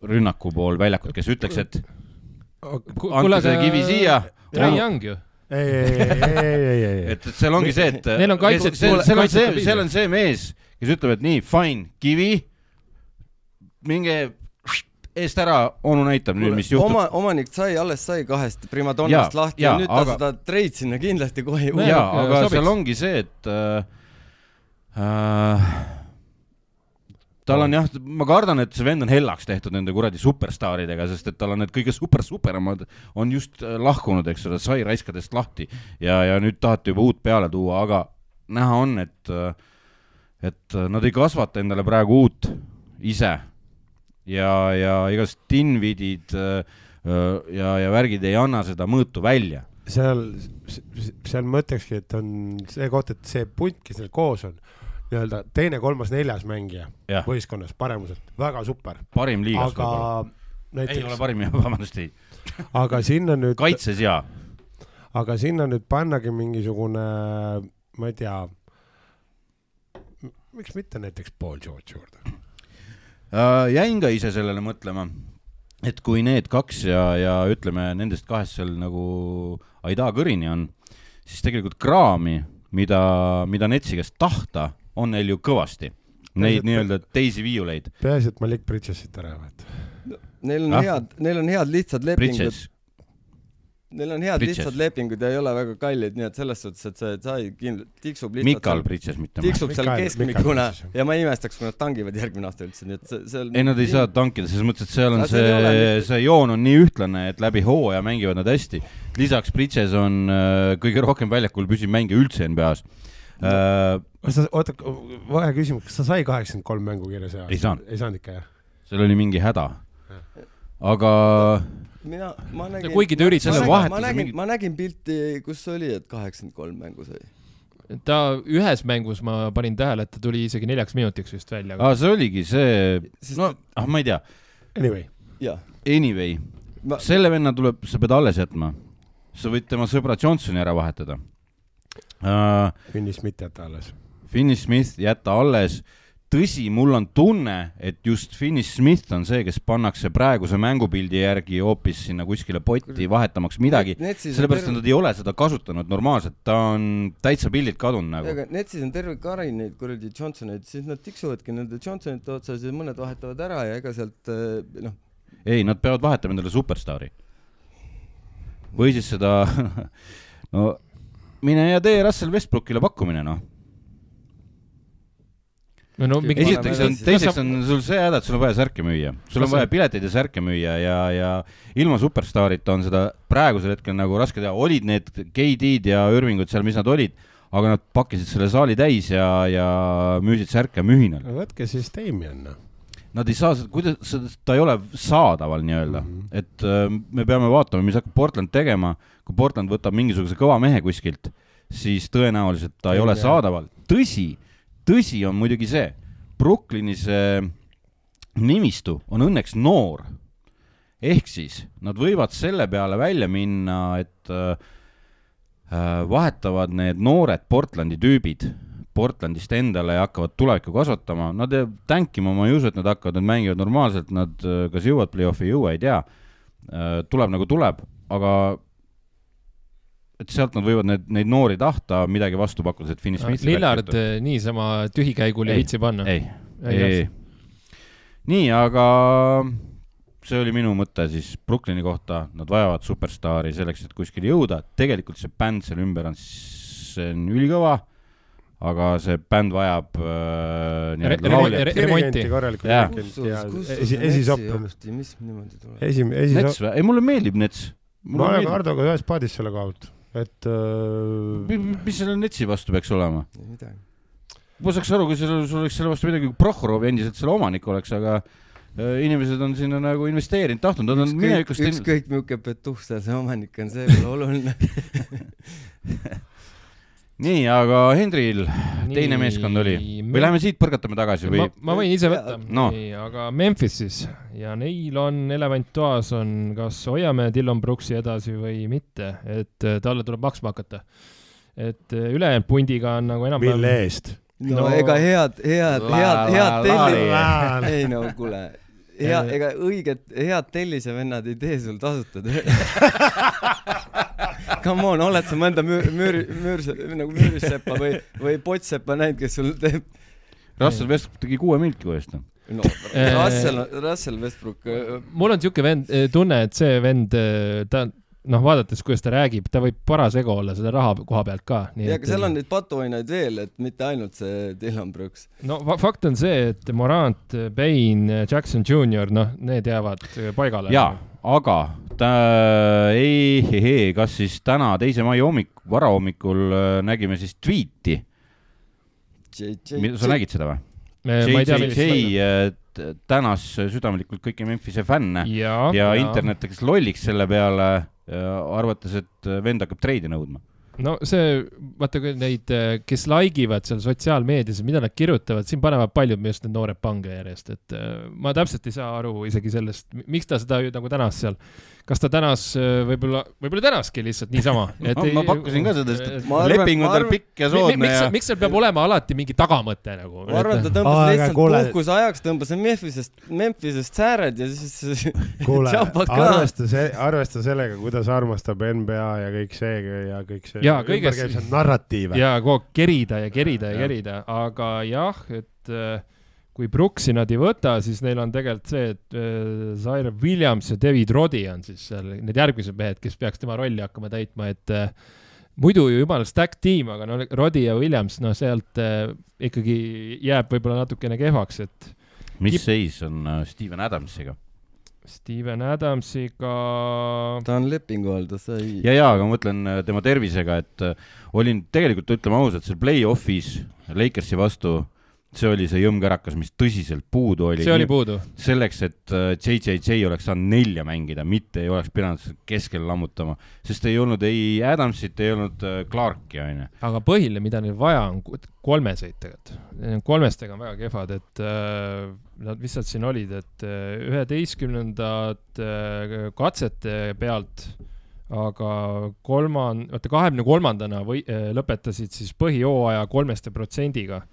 rünnaku pool väljakut, kes ütleks, et andke see kivi siia. Young ju. ei, ei, ei, ei, ei, ei, et, et seal ongi see, et Neil on kaitset- see- seal on see, seal on see mees, kes ütleb, et nii, fine, kivi, minge eest ära, onu näitab nüüd, mis juhtub. oma, omanik sai, alles sai kahest primadonnast Jaa, lahti jaa, ja nüüd ta aga- seda treid sinna kindlasti kohe ei võta. jaa, aga sobiks. seal ongi see, et äh, äh, tal on jah, ma kardan, et see vend on hellaks tehtud nende kuradi superstaaridega, sest et tal on need kõige super-superemad on just äh, lahkunud, eks ole, sai raiskadest lahti ja, ja nüüd tahate juba uut peale tuua, aga näha on, et, et nad ei kasvata endale praegu uut ise ja, ja äh, äh, ja, ja värgid ei anna seda mõõtu välja. seal, seal ma ütlekski, et on see koht, et see punt, kes neil koos on, nii-öelda teine, kolmas, neljas mängija jah, võistkonnas paremuselt, väga super, parim liigas aga võib-olla. ei ole näiteks, parim, vabandust, ei. aga sinna nüüd, kaitses jaa. aga sinna nüüd pannagi mingisugune, ma ei tea, miks mitte näiteks Paul George juurde? Äh, jäin ka ise sellele mõtlema, et kui need kaks ja, ja ütleme, nendest kahest seal nagu Aida kõrini on, siis tegelikult kraami, mida, mida Netsi käest tahta, on neil ju kõvasti. Neid nii-öelda teisi viiuleid. peaasi, et Malik Bridgesit ära ei võeta. Neil on Ah. head, neil on head lihtsad lepingud, neil on head Bridges. lihtsad lepingud ja ei ole väga kallid, nii et selles suhtes, et see sai kindlalt, tiksub lihtsalt Mikal Bridges, mitte ma. tiksub seal keskmikuna ja ma ei imestaks, kui nad tangivad järgmine aasta üldse, nii et see, seal ei, nad ei saa tankida, selles mõttes, et seal on see, mitte- see joon on nii ühtlane, et läbi hooaja mängivad nad hästi. lisaks Bridges on äh, kõige rohkem väljakul püsiv mängija üldse NBA-s. Kas sa, oota, vaheküsimus, kas sa sai kaheksakümmend kolm mängu kirja see aasta? Ei saanud. ei saanud ikka jah? seal oli mingi häda. aga mina, ma nägin kuigi ta üritas- ma Selle nägin- vahetus ma nägin mingi-, ma nägin pilti, kus oli, et kaheksakümmend kolm mängu sai. ta ühes mängus ma panin tähele, et ta tuli isegi neljaks minutiks vist välja. ah,, see oligi see, Sest- no ah, ma ei tea, Anyway, anyway, ma, selle venna tuleb, sa pead alles jätma. sa võid tema sõbra Johnsoni ära vahetada uh,. Finney Smith jäta alles. Finney Smith jätta alles. tõsi, mul on tunne, et just Finney Smith on see, kes pannakse praeguse mängupildi järgi hoopis sinna kuskile potti vahetamaks midagi, sellepärast et nad ei ole seda kasutanud normaalselt, ta on täitsa pildilt kadunud nagu. aga Netsis on terve kari neid kuradi Johnsoneid, siis nad tiksuvadki nende Johnsonite otsas ja mõned vahetavad ära ja ega sealt eh, noh, ei, nad peavad vahetama endale superstaari. või siis seda, (laughs) no mine ja tee Russell Westbrookile pakkumine, noh. no mingi esiteks on, teiseks on sul see häda, et sul on vaja särke müüa, sul on vaja pileteid ja särke müüa ja, ja ilma superstaarita on seda praegusel hetkel nagu raske teha, olid need KD-d ja Irvingud seal, mis nad olid, aga nad pakkisid selle saali täis ja, ja müüsid särke mühinal. võtke siis Damien, noh. Nad ei saa seda, kuidas, ta ei ole saadaval nii-öelda mm, -hmm. et äh, me peame vaatama, mis hakkab Portland tegema, kui Portland võtab mingisuguse kõva mehe kuskilt, siis tõenäoliselt ta ei, ole jää. saadaval. tõsi, tõsi on muidugi see, Brooklyni see nimistu on õnneks noor. ehk siis nad võivad selle peale välja minna, et äh, äh, vahetavad need noored Portlandi tüübid Portlandist endale ja hakkavad tulevikku kasvatama, nad ei- tänkima ma ei usu, et nad hakkavad, nad mängivad normaalselt, nad äh, kas jõuavad play-off'i, ei jõua, ei tea. tuleb nagu tuleb, aga et sealt nad võivad need, neid noori tahta midagi vastu pakkuda, et Finney Smith. Lillard eh, niisama tühikäigul ei Ei, viitsi panna. ei, ei. nii, aga see oli minu mõte siis Brooklyni kohta, nad vajavad superstaari selleks, et kuskile jõuda, tegelikult see bänd seal ümber on, see on ülikõva, aga see bänd vajab äh, remonti. dirigenti korralikult Jaa. dirigenti ja esi, esisopran. mis niimoodi tuleb? esi, Nets esisop-, või? ei, mulle meeldib Nets. ma olen Hardoga ühes paadis selle koha pealt, et äh, mis selle Netsi vastu peaks olema? ei midagi. ma saaks aru, kui sul, sul oleks selle vastu midagi, kui Prohorov endiselt selle omanik oleks, aga äh, inimesed on sinna nagu investeerinud, tahtnud, nad on minevikust ükskõik milline petuh seal see omanik on, see pole oluline. (laughs) (laughs) nii, aga Hendril teine meeskond oli või läheme siit põrgatame tagasi või ma, võin ise võtta No. no., aga Memphis siis ja neil on elevant toas on, kas hoiame Dillon Brooksi edasi või mitte, et äh, talle tuleb maksma hakata. et äh, ülejäänud pundiga on nagu mille enam-vähem, eest? no, ega head, head, head, head la- telli- la-, (laughs) ei no kuule, hea, Eh. ega õiged, head tellisevennad ei tee sul tasuta tööd. (laughs) Come on, oled sa mõnda müür, müür, müür, nagu müürissepa või, või pottseppa näinud, kes sul teeb? Russell Westbrook tegi kuue milki eest. no. Russell, Russell Westbrook, mul on siuke vend, tunne, et see vend, ta noh, vaadates, kuidas ta räägib, ta võib parasegu olla selle raha koha pealt ka. ja aga seal on neid patuoinaid veel, et mitte ainult see Dylan Brooks. no fa- fakt on see, et Morant, Payne, Jackson Jr, noh, need jäävad paigale. jaa, aga ta ei, kas siis täna, teise mai hommik, varahommikul äh, nägime siis tweet'i, sa nägid seda või? ma ei tea, millist. JJ äh, tänas südamlikult kõiki Memphise fänne ja, ja internet läks lolliks selle peale, arvates, et vend hakkab treidi nõudma. no see, vaata kui neid, kes like ivad seal sotsiaalmeedias, mida nad kirjutavad, siin panevad paljud just need noored pange järjest, et äh, ma täpselt ei saa aru isegi sellest, miks ta seda ju nagu tänas seal. Kas ta tänas äh, võib-olla, võib-olla tänaski lihtsalt niisama. (laughs) No, ma pakkusin ka seda, sest leping on tal pikk ja soodne miks ja, miks seal peab olema alati mingi tagamõte nagu? ma arvan, et ta tõmbas lihtsalt kuule- puhkuse ajaks, tõmbas Memphisest, Memphisest sääred ja siis kuule, (laughs) arvesta see, arvesta sellega, kuidas armastab NBA ja kõik see ja kõik see. Jaa, kõiges- narratiive. ja kogu aeg kerida ja kerida ja Jah. kerida, aga jah, et äh, kui Brooksi nad ei võta, siis neil on tegelikult see, et äh, Zaire Williams ja David Roddy on siis seal need järgmised mehed, kes peaks tema rolli hakkama täitma, et äh, muidu ju jumala stack tiim, aga no Roddy ja Williams, no sealt äh, ikkagi jääb võib-olla natukene kehvaks, et mis seis on äh, Steven Adamsiga? Steven Adamsiga ta on lepingu all, ta sai. ja, ja, aga ma mõtlen äh, tema tervisega, et äh, olin tegelikult, ütleme ausalt, seal play-off'is Lakersi vastu, see oli see jõmmkärakas, mis tõsiselt puudu oli. see oli puudu. selleks, et äh, JJJ oleks saanud nelja mängida, mitte ei oleks pidanud keskel lammutama, sest ei olnud ei Adamsit, ei olnud äh, Clarki, onju. aga põhiline, mida neil vaja on, kolmeseid tegelikult. kolmestega on väga kehvad, et äh, nad, nad siin olid, et äh, üheteistkümnendad äh, katsete pealt, aga kolman-, oota kahekümne kolmandana või äh, lõpetasid siis põhijooaja kolmeste protsendiga.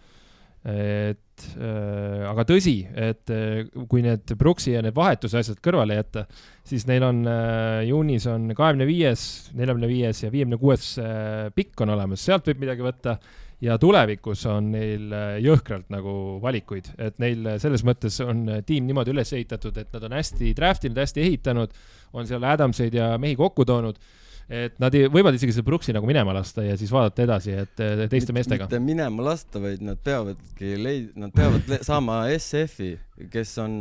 Et äh, aga tõsi, et äh, kui need Brooksi ja need vahetuse asjad kõrvale jätta, siis neil on äh, juunis on kahekümne viies, neljakümne viies ja viiekümne kuues äh, pikk on olemas, sealt võib midagi võtta. Ja tulevikus on neil äh, jõhkralt nagu valikuid, et neil äh, selles mõttes on tiim niimoodi üles ehitatud, et nad on hästi draft inud, hästi ehitanud, on seal Adamseid ja mehi kokku toonud, et nad ei, võivad isegi selle Brooksi nagu minema lasta ja siis vaadata edasi, et teiste meestega. mitte minema lasta, vaid nad peavadki leid-, nad peavad saama SF-i, kes on,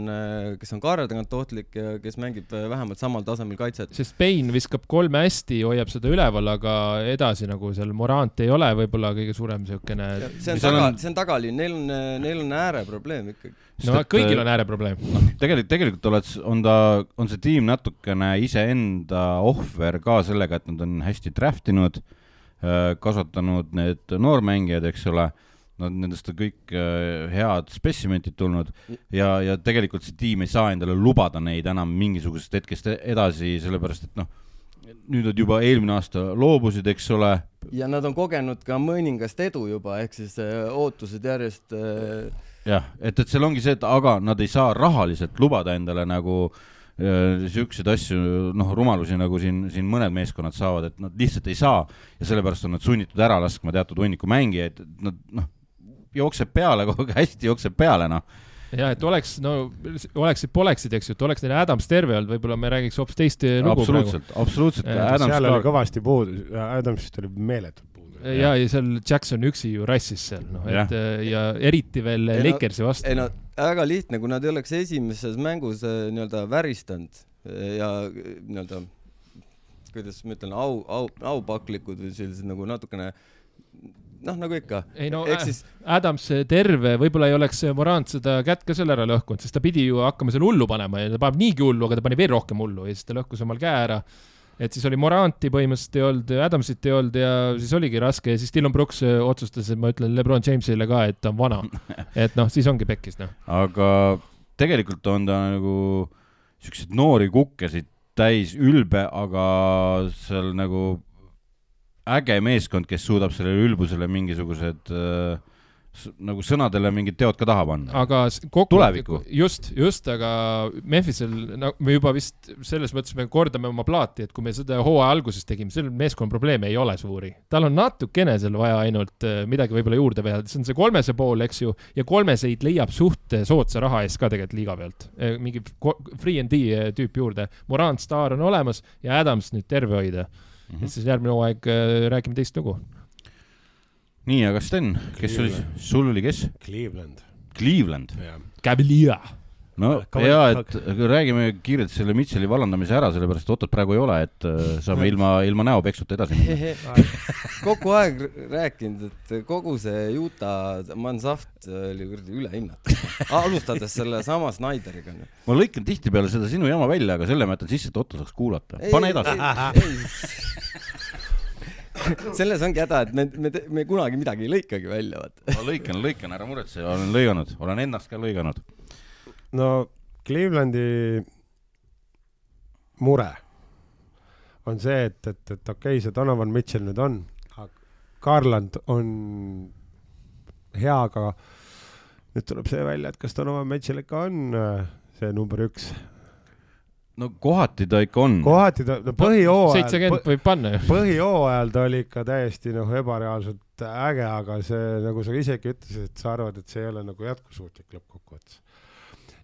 kes on kaare tagant ohtlik ja kes mängib äh, vähemalt samal tasemel kaitset. sest Spain viskab kolme hästi, hoiab seda üleval, aga edasi nagu seal Morant ei ole võib-olla kõige suurem siukene. see on taga on-, see on tagaliin, neil on, neil on ääreprobleem ikkagi. no kõigil on ääreprobleem. tegelikult, tegelikult oled, on ta, on see tiim natukene iseenda ohver ka sellega, et nad on hästi draft inud, kasvatanud need noormängijad, eks ole, nad, nendest on kõik äh, head spessimentid tulnud ja, ja tegelikult see tiim ei saa endale lubada neid enam mingisugusest hetkest e- edasi, sellepärast et noh, nüüd nad juba eelmine aasta loobusid, eks ole, ja nad on kogenud ka mõningast edu juba, ehk siis äh, ootused järjest äh, jah, et, et seal ongi see, et aga nad ei saa rahaliselt lubada endale nagu siukseid asju, noh, rumalusi nagu siin, siin mõned meeskonnad saavad, et nad lihtsalt ei saa. Ja sellepärast on nad sunnitud ära laskma teatud hunniku mängijaid, et nad noh, jookseb peale (laughs) kogu aeg, hästi jookseb peale, noh. jah, et oleks, no oleksid-poleksid, eks ju, et oleks neil Adams terve olnud, võib-olla me räägiks hoopis teist lugu praegu. absoluutselt, absoluutselt. Eh, Adams seal oli ka, kõvasti puudu, Adamsist oli meeletult puudu. ja, ja seal Jackson üksi ju rassis seal, noh, et ja eriti veel Ei Lakersi vastu ei. no väga lihtne, kui nad ei oleks esimeses mängus äh, nii-öelda väristanud ja nii-öelda kuidas ma ütlen, au, au, aupaklikud või sellised nagu natukene noh, nagu ikka. ei no ehk siis Adams terve, võib-olla ei oleks Morant seda kätt ka seal ära lõhkunud, sest ta pidi ju hakkama seal hullu panema ja ta paneb niigi hullu, aga ta pani veel rohkem hullu ja siis ta lõhkus omal käe ära. et siis oli Moranti põhimõtteliselt ei olnud, Adamsit ei olnud ja siis oligi raske ja siis Dylan Brooks äh, otsustas, et ma ütlen Lebron Jamesile ka, et ta on vana. (laughs) et noh, siis ongi pekkis noh. aga tegelikult on ta nagu siukseid noori kukkesid täis, ülbe, aga seal nagu äge meeskond, kes suudab sellele ülbusele mingisugused äh, nagu sõnadele mingid teod ka taha panna. aga kokku Tulevikku., just, just, aga Memphisel, no me juba vist selles mõttes me kordame oma plaati, et kui me seda hooaja alguses tegime, sellel meeskonna probleeme ei ole suuri. tal on natukene seal vaja ainult äh, midagi võib-olla juurde peale, see on see kolmese pool, eks ju, ja kolmeseid leiab suht äh, soodsa raha eest ka tegelikult liiga pealt. mingi ko- free and D äh, tüüp juurde. Morant staar on olemas ja Adams nüüd terve hoida. Mhm. et siis järgmine hooaeg äh, räägime teist lugu. nii, aga Sten, kes oli, sul oli kes? Cleveland. Cleveland. Cavalier. No ja, et räägime kiirelt selle Mitchell'i vallandamise ära, sellepärast et Ottot praegu ei ole, et äh, saame (laughs) ilma, ilma näopeksuta edasi minna. (laughs) kogu aeg rääkinud, et kogu see Utah Mansaft oli kuradi ülehinnatud. alustades sellesama Snyderiga. ma lõikan tihtipeale seda sinu jama välja, aga selle ma jätan sisse, et Otto saaks kuulata. pane edasi. (laughs) selles ongi häda, et me, me, me kunagi midagi ei lõikagi välja, vaata. ma lõikan, lõikan, ära muretse, olen lõiganud, olen ennast ka lõiganud. No Clevelandi mure on see, et, et, et okei okay,, see Donovan Mitchell nüüd on, aga Garland on hea, aga nüüd tuleb see välja, et kas Donovan Mitchell ikka on äh, see number üks. no kohati ta ikka on. kohati ta, no põhijooajal, seitsekümmend võib panna ju. põhijooajal ta oli ikka täiesti noh, ebareaalselt äge, aga see, nagu sa isegi ütlesid, et sa arvad, et see ei ole nagu jätkusuutlik lõppkokkuvõttes.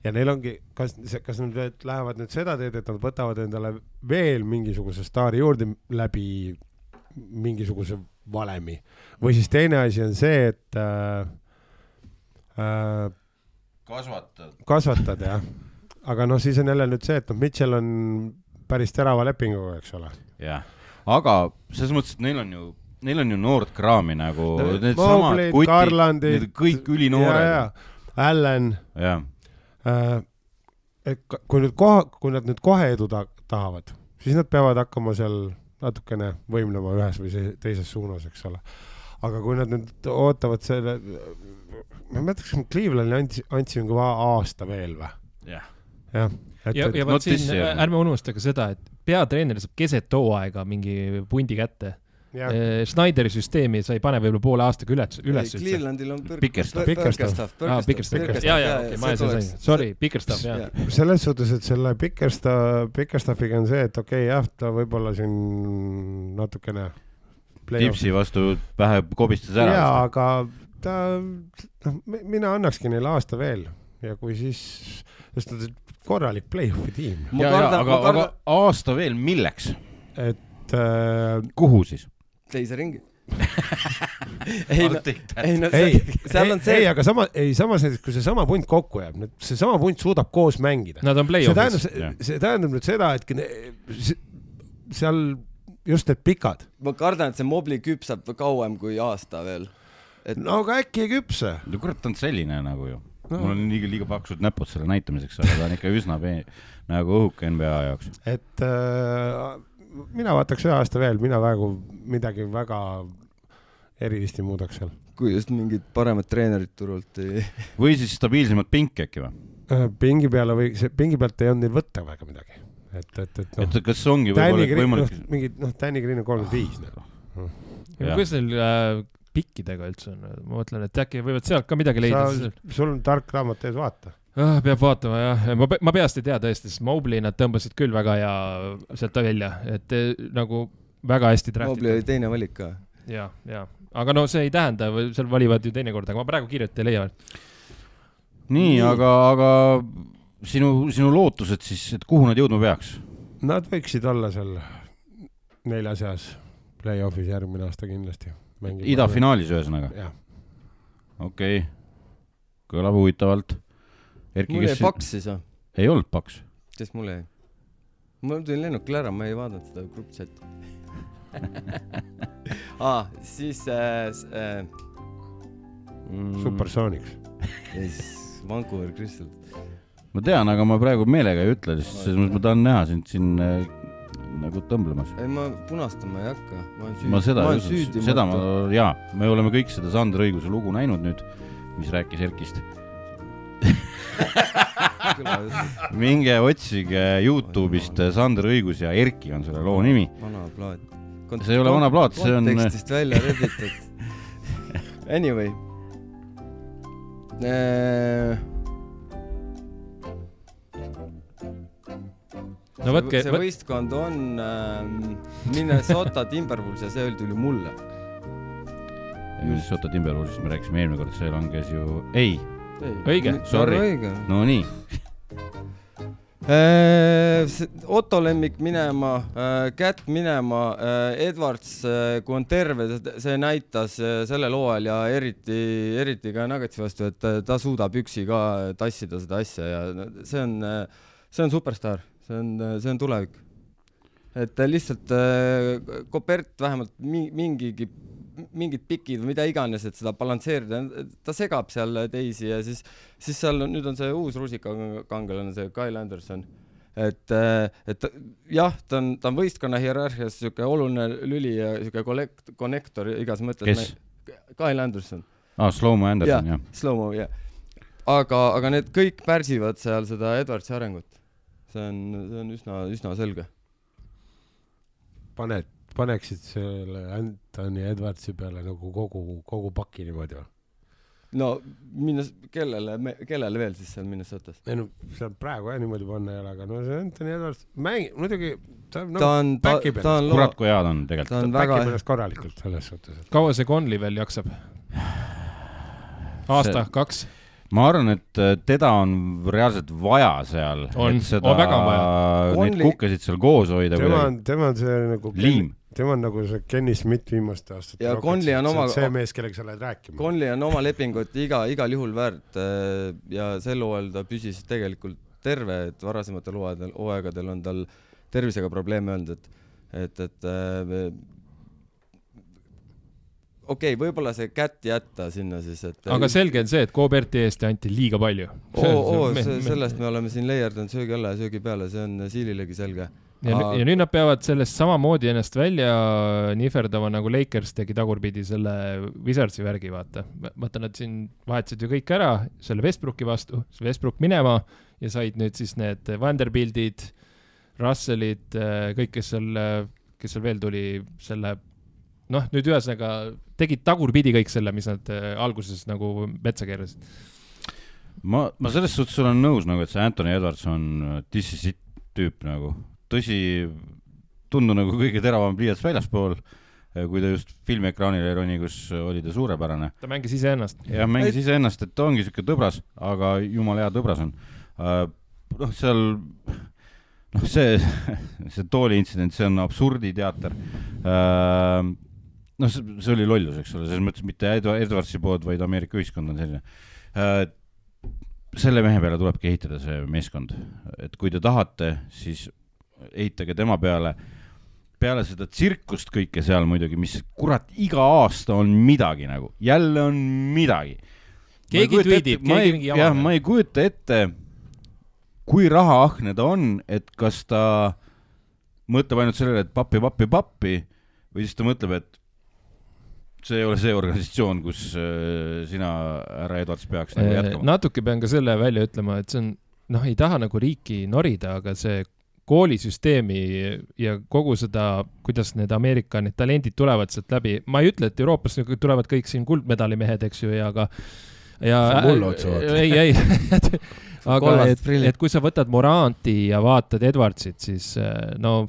Ja neil ongi, kas, kas nad lähevad nüüd seda teed, et nad võtavad endale veel mingisuguse staari juurde läbi mingisuguse valemi või siis teine asi on see, et äh, äh, kasvatad. kasvatad jah, aga noh, siis on jälle nüüd see, et noh, Mitchell on päris terava lepinguga, eks ole. jah, aga selles mõttes, et neil on ju, neil on ju noort kraami nagu No, needsamad Mobley'd, kutid, Garlandid, need kõik ülinoored. Allan jah, et ka- kui nüüd koha, kui nad nüüd kohe edu ta tahavad, siis nad peavad hakkama seal natukene võimlema ühes või se- teises suunas, eks ole. aga kui nad nüüd ootavad selle, ma ei mäleta, kas me Clevelandile andsi-, andsime ka aasta veel või? jah. jah, et, ja, et ja vot siin ärme unustage seda, et peatreener saab keset hooaega mingi pundi kätte. jah, Schneideri süsteemi sa ei pane võib-olla poole aastaga üles, üles üldse. Clevelandil on Bickerstaff. Bickerstaff. Bickerstaff, ja, ja, okei, ma ajasin sai, sorry, Bickerstaff, jah. selles suhtes, et selle Bickersta-, Bickerstaffiga on see, et okei okay,, jah, ta võib-olla siin natukene tipsi vastu pähe kobistas ära. jaa, aga ta, noh, mina annakski neile aasta veel ja kui siis, sest nad on korralik play-off'i tiim, ja, kardan, aga aga aasta veel milleks? et äh, kuhu siis? Teise ringi. (laughs) ei no, ei no ei, seal on ei, see ei, aga sama, ei samas näiteks, kui seesama punt kokku jääb, nüüd seesama punt suudab koos mängida. Nad on see tähendab play-off'is., see tähendab nüüd seda, et ne- se- seal just need pikad, ma kardan, et see Mobli küpseb kauem kui aasta veel. et no aga äkki ei küpse. no kurat, ta on selline nagu ju no.. mul on liiga, liiga paksud näpud selle näitamiseks, aga ta on ikka üsna peen-, nagu õhuke NBA jaoks. et äh, mina vaataks ühe aasta veel, mina praegu midagi väga erilist ei muudaks seal. kui just mingid paremad treenerid turult ei. (laughs) või siis stabiilsemat pinki äkki või? Äh, pingi peale või see pingi pealt ei olnud neil võtta väga midagi, et, et, et noh, et kas ongi võib-olla võimalik noh, mingid noh, Danny Green on kolmkümmend viis nagu. Kuidas neil äh, pikkidega üldse on, ma mõtlen, et äkki võivad sealt ka midagi leida. sul on tark raamat ees, vaata. Ah, peab vaatama jah, ma, ma peast ei tea tõesti, sest Mobley nad tõmbasid küll väga hea sealt välja, et eh, nagu väga hästi Mobli oli teine valik ka. ja, ja, aga no see ei tähenda, seal valivad ju teinekord, aga ma praegu kiirelt ei leia. nii, aga, aga sinu, sinu lootused siis, et kuhu nad jõudma peaks? Nad võiksid olla seal nelja seas play-off'is järgmine aasta kindlasti. idafinaalis ühesõnaga, okei okay.. kõlab huvitavalt. Erki, mul jäi kes paks siis või? ei olnud paks? kes mul jäi? mul tuli lennukil ära, ma ei vaadanud seda grupp chati (laughs) aa, siis äh, äh, mm, Supersonics. yes, Vancouver Crystal. ma tean, aga ma praegu meelega ei ütle, sest selles mõttes ma tahan näha sind siin äh, nagu tõmblemas. ei, ma punastama ei hakka, ma olen süüdi. ma seda ma seda ma, jaa, me oleme kõik seda Sander Õiguse lugu näinud nüüd, mis rääkis Erkist. (laughs) minge otsige Youtube'ist Sander Õigus ja Erki on selle loo nimi. vana plaat. See ei ole vana plaat, see on- kontekstist välja rebitud. (laughs) Anyway äh,. no võtke, see võistkond on ähm, Minnesota Timberwolves ja see tuli mulle. Minnesota Timberwolvesist me rääkisime eelmine kord, see langes ju, ei, Õige, sorry. õige. no nii, Äh, Otto lemmik minema, Kätt minema, Edwards, kui on terve, see näitas äh, sellel hooajal ja eriti, eriti ka Nuggetsi vastu, et äh, ta suudab üksi ka tassida seda asja ja see on, see on superstaar, see on, see on tulevik. et äh, lihtsalt äh, Kopert vähemalt mi- mingigi, mingid pikid või mida iganes, et seda balansseerida, ta segab seal teisi ja siis siis seal on, nüüd on see uus rusikakangelane, see Kyle Anderson. et, et ta- jah, ta on, ta on võistkonna hierarhias sihuke oluline lüli ja sihuke kollekt-, konnektor igas mõttes. Kes?? Kyle Anderson, aa, Slow-mo Anderson, jah. slow-mo, jah. aga, aga need kõik pärsivad seal seda Edwardsi arengut. see on, see on üsna, üsna selge. paned, paneksid selle Anthony Edwardsi peale nagu kogu, kogu paki niimoodi või? no minnes, kellele, kellele veel siis seal Minnesotas? ei no seal praegu jah niimoodi panna ei ole, aga no see Anthony Edwards mängib, muidugi ta ta no, ta, ta on kurat, kui hea ta on ta tegelikult. on väga väga, ennast korralikult selles suhtes, et kaua see Conley veel jaksab? aasta, kaks? ma arvan, et äh, teda on reaalselt vaja seal. On, et seda on väga vaja., neid Conley- kukkesid seal koos hoida tema on, tema on see nagu liim. Tema on nagu see Kenny Smith viimaste aastate Ja. Conley on oma- see mees, kellega sa lähed rääkima. Conley on oma lepingut iga, igal juhul väärt äh, ja sel hooajal ta püsis tegelikult terve, et varasematel hooaegadel, hooaegadel on tal tervisega probleeme olnud, et, et, et äh, okei okay,, võib-olla see kätt jätta sinna siis, et aga selge on see, et Koberti eest anti liiga palju. oo, oo, sellest me oleme siin leierdanud söögi alla ja söögi peale, see on Siililegi selge. ja, Aa. ja nüüd nad peavad sellest samamoodi ennast välja nihverdama, nagu Lakers tegi tagurpidi selle Wizardsi värgi, vaata. vaata, nad siin vahetasid ju kõik ära selle Westbrooki vastu, see Westbrook minema ja said nüüd siis need Vanderbiltid, Russellid, kõik, kes seal, kes seal veel tuli, selle noh, nüüd ühesõnaga tegid tagurpidi kõik selle, mis nad äh, alguses nagu metsa keerasid. ma, ma selles suhtes olen nõus nagu, et see Anthony Edwards on äh, this is it tüüp nagu. tõsi, tundu nagu kõige teravam pliiats väljaspool, kui ta just filmiekraanile roni, kus oli ta suurepärane. ta mängis iseennast. jah, mängis iseennast, et ta ongi siuke tõbras, aga jumala hea tõbras on. noh, seal, noh, see, (laughs) see tooli intsident, see on absurditeater. noh, see, oli lollus, eks ole, selles mõttes mitte Edwa- Edwardsi poolt, vaid Ameerika ühiskond on selline. selle mehe peale tulebki ehitada see meeskond, et kui te tahate, siis ehitage tema peale peale seda tsirkust kõike seal muidugi, mis kurat iga aasta on midagi nagu, jälle on midagi. Keegi tweetib, keegi mingi jama jah, ma ei kujuta ette, kui rahaahne ta on, et kas ta mõtleb ainult sellele, et pappi, pappi, pappi või siis ta mõtleb, et see ei ole see organisatsioon, kus äh, sina, härra Edwards, peaks nagu jätkama. natuke pean ka selle välja ütlema, et see on, noh, ei taha nagu riiki norida, aga see koolisüsteemi ja kogu seda, kuidas need Ameerika need talendid tulevad sealt läbi, ma ei ütle, et Euroopas nagu tulevad kõik siin kuldmedalimehed, eks ju, ja aga ja mulle otsa vaatad. ei, ei (laughs) aga Kollased et, et kui sa võtad Moranti ja vaatad Edwardsit, siis eh, no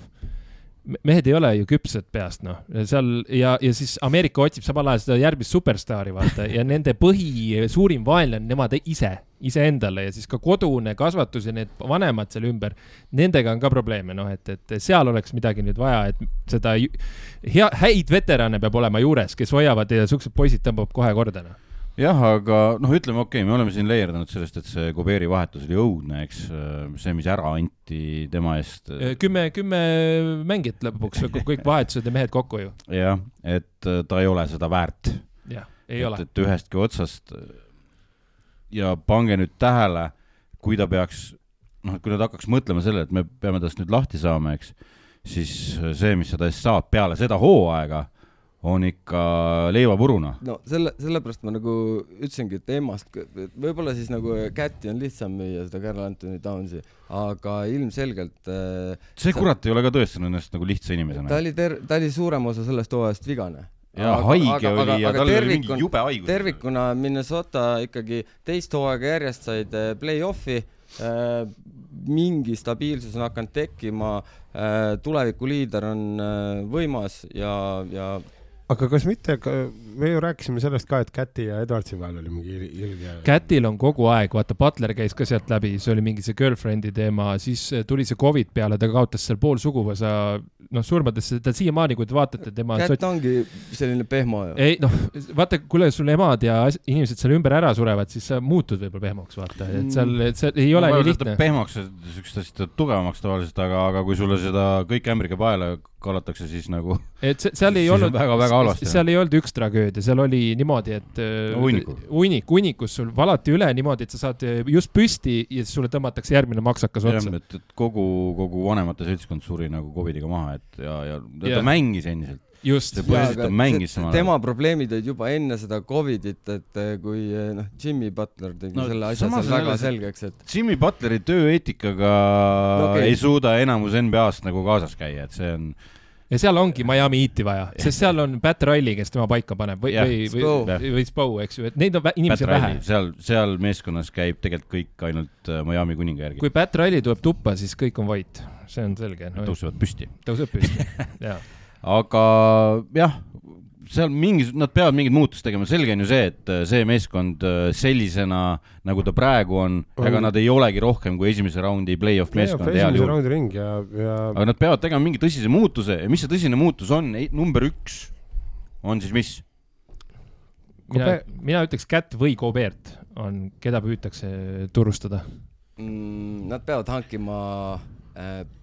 mehed ei ole ju küpsed peast, noh, seal ja, ja siis Ameerika otsib samal ajal seda järgmist superstaari, vaata, ja nende põhi, suurim vaenlane nemad ise, iseendale ja siis ka kodune kasvatus ja need vanemad seal ümber, nendega on ka probleeme, noh, et, et seal oleks midagi nüüd vaja, et seda hea, häid veterane peab olema juures, kes hoiavad ja siuksed poisid tõmbab kohe korda, noh. jah, aga noh, ütleme okei okay,, me oleme siin leierdunud sellest, et see Kuberi vahetus oli õudne, eks, see, mis ära anti tema eest. kümme, kümme mängijat lõpuks, kõik vahetused ja mehed kokku ju. jah, et äh, ta ei ole seda väärt. jah, ei et, ole. et ühestki otsast ja pange nüüd tähele, kui ta peaks, noh, kui nad hakkaks mõtlema sellele, et me peame tast nüüd lahti saama, eks, siis see, mis sa tast saad peale seda hooaega, on ikka leivapuruna. no selle, sellepärast ma nagu ütlesingi, et emmast, võib-olla siis nagu Käti on lihtsam müüa seda Carl Anthony Townsi, aga ilmselgelt äh, see kurat ei ole ka tõestanud ennast nagu lihtsa inimesena ta. oli ter-, ta oli suurem osa sellest hooajast vigane. ja haige oli ja tal oli mingi jube haigus. tervikuna Minnesota ikkagi teist hooaega järjest said äh, play-off'i, mingi stabiilsus on hakanud tekkima, tulevikuliider on äh, võimas ja, ja aga kas mitte, me ju rääkisime sellest ka, et Käti ja Edwardsi vahel oli mingi il- ilge. Kätil on kogu aeg, vaata Butler käis ka sealt läbi, see oli mingi see girlfriend'i teema, siis eh, tuli see Covid peale, ta kaotas seal pool suguvõsa, noh, surmadesse, ta siiamaani, kui te vaatate tema Kätt sots-, ongi selline pehmo ju. ei noh, vaata, kui sul emad ja inimesed seal ümber ära surevad, siis sa muutud võib-olla pehmoks, vaata, et seal, et see ei ole nii lihtne. pehmaks, siukest asja tugevamaks tavaliselt, aga, aga kui sulle seda kõik ämbriga paela kallatakse, siis nagu (laughs) et see, seal ei olnud väga-väga halvasti. seal ei olnud üks tragöödia, seal oli niimoodi, et äh, hunniku. hunnik, hunnikus sul valati üle niimoodi, et sa saad äh, just püsti ja siis sulle tõmmatakse järgmine maksakas otsa., et, et kogu, kogu vanemate seltskond suri nagu Covidiga maha, et ja, ja ta, Jah. ta mängis endiselt. just tema probleemid olid juba enne seda Covidit, et eh, kui noh, Jimmy Butler tegi No selle asja seal on väga selgeks, et Jimmy Butleri tööeetikaga No okay. ei suuda enamus NBA-st nagu kaasas käia, et see on ja seal ongi Miami Heati vaja, sest seal on Pat Riley, kes tema paika paneb. Või, või, või, või Spo, eks ju, et neid on inimesi vähe. seal, seal meeskonnas käib tegelikult kõik ainult äh, Miami kuninga järgi. kui Pat Riley tuleb tuppa, siis kõik on vait, see on selge. No,. tõusevad püsti. tõuseb püsti, jaa. aga jah, seal mingi, nad peavad mingit muutust tegema, selge on ju see, et äh, see meeskond äh, sellisena, nagu ta praegu on, On. ega nad ei olegi rohkem kui esimese raundi play-off meeskond heal esimese juhul. raundi ring ja, ja aga nad peavad tegema mingi tõsise muutuse ja mis see tõsine muutus on, number üks on siis mis? mina mina ütleks Cat või Gobert on, keda püütakse turustada. mm, nad peavad hankima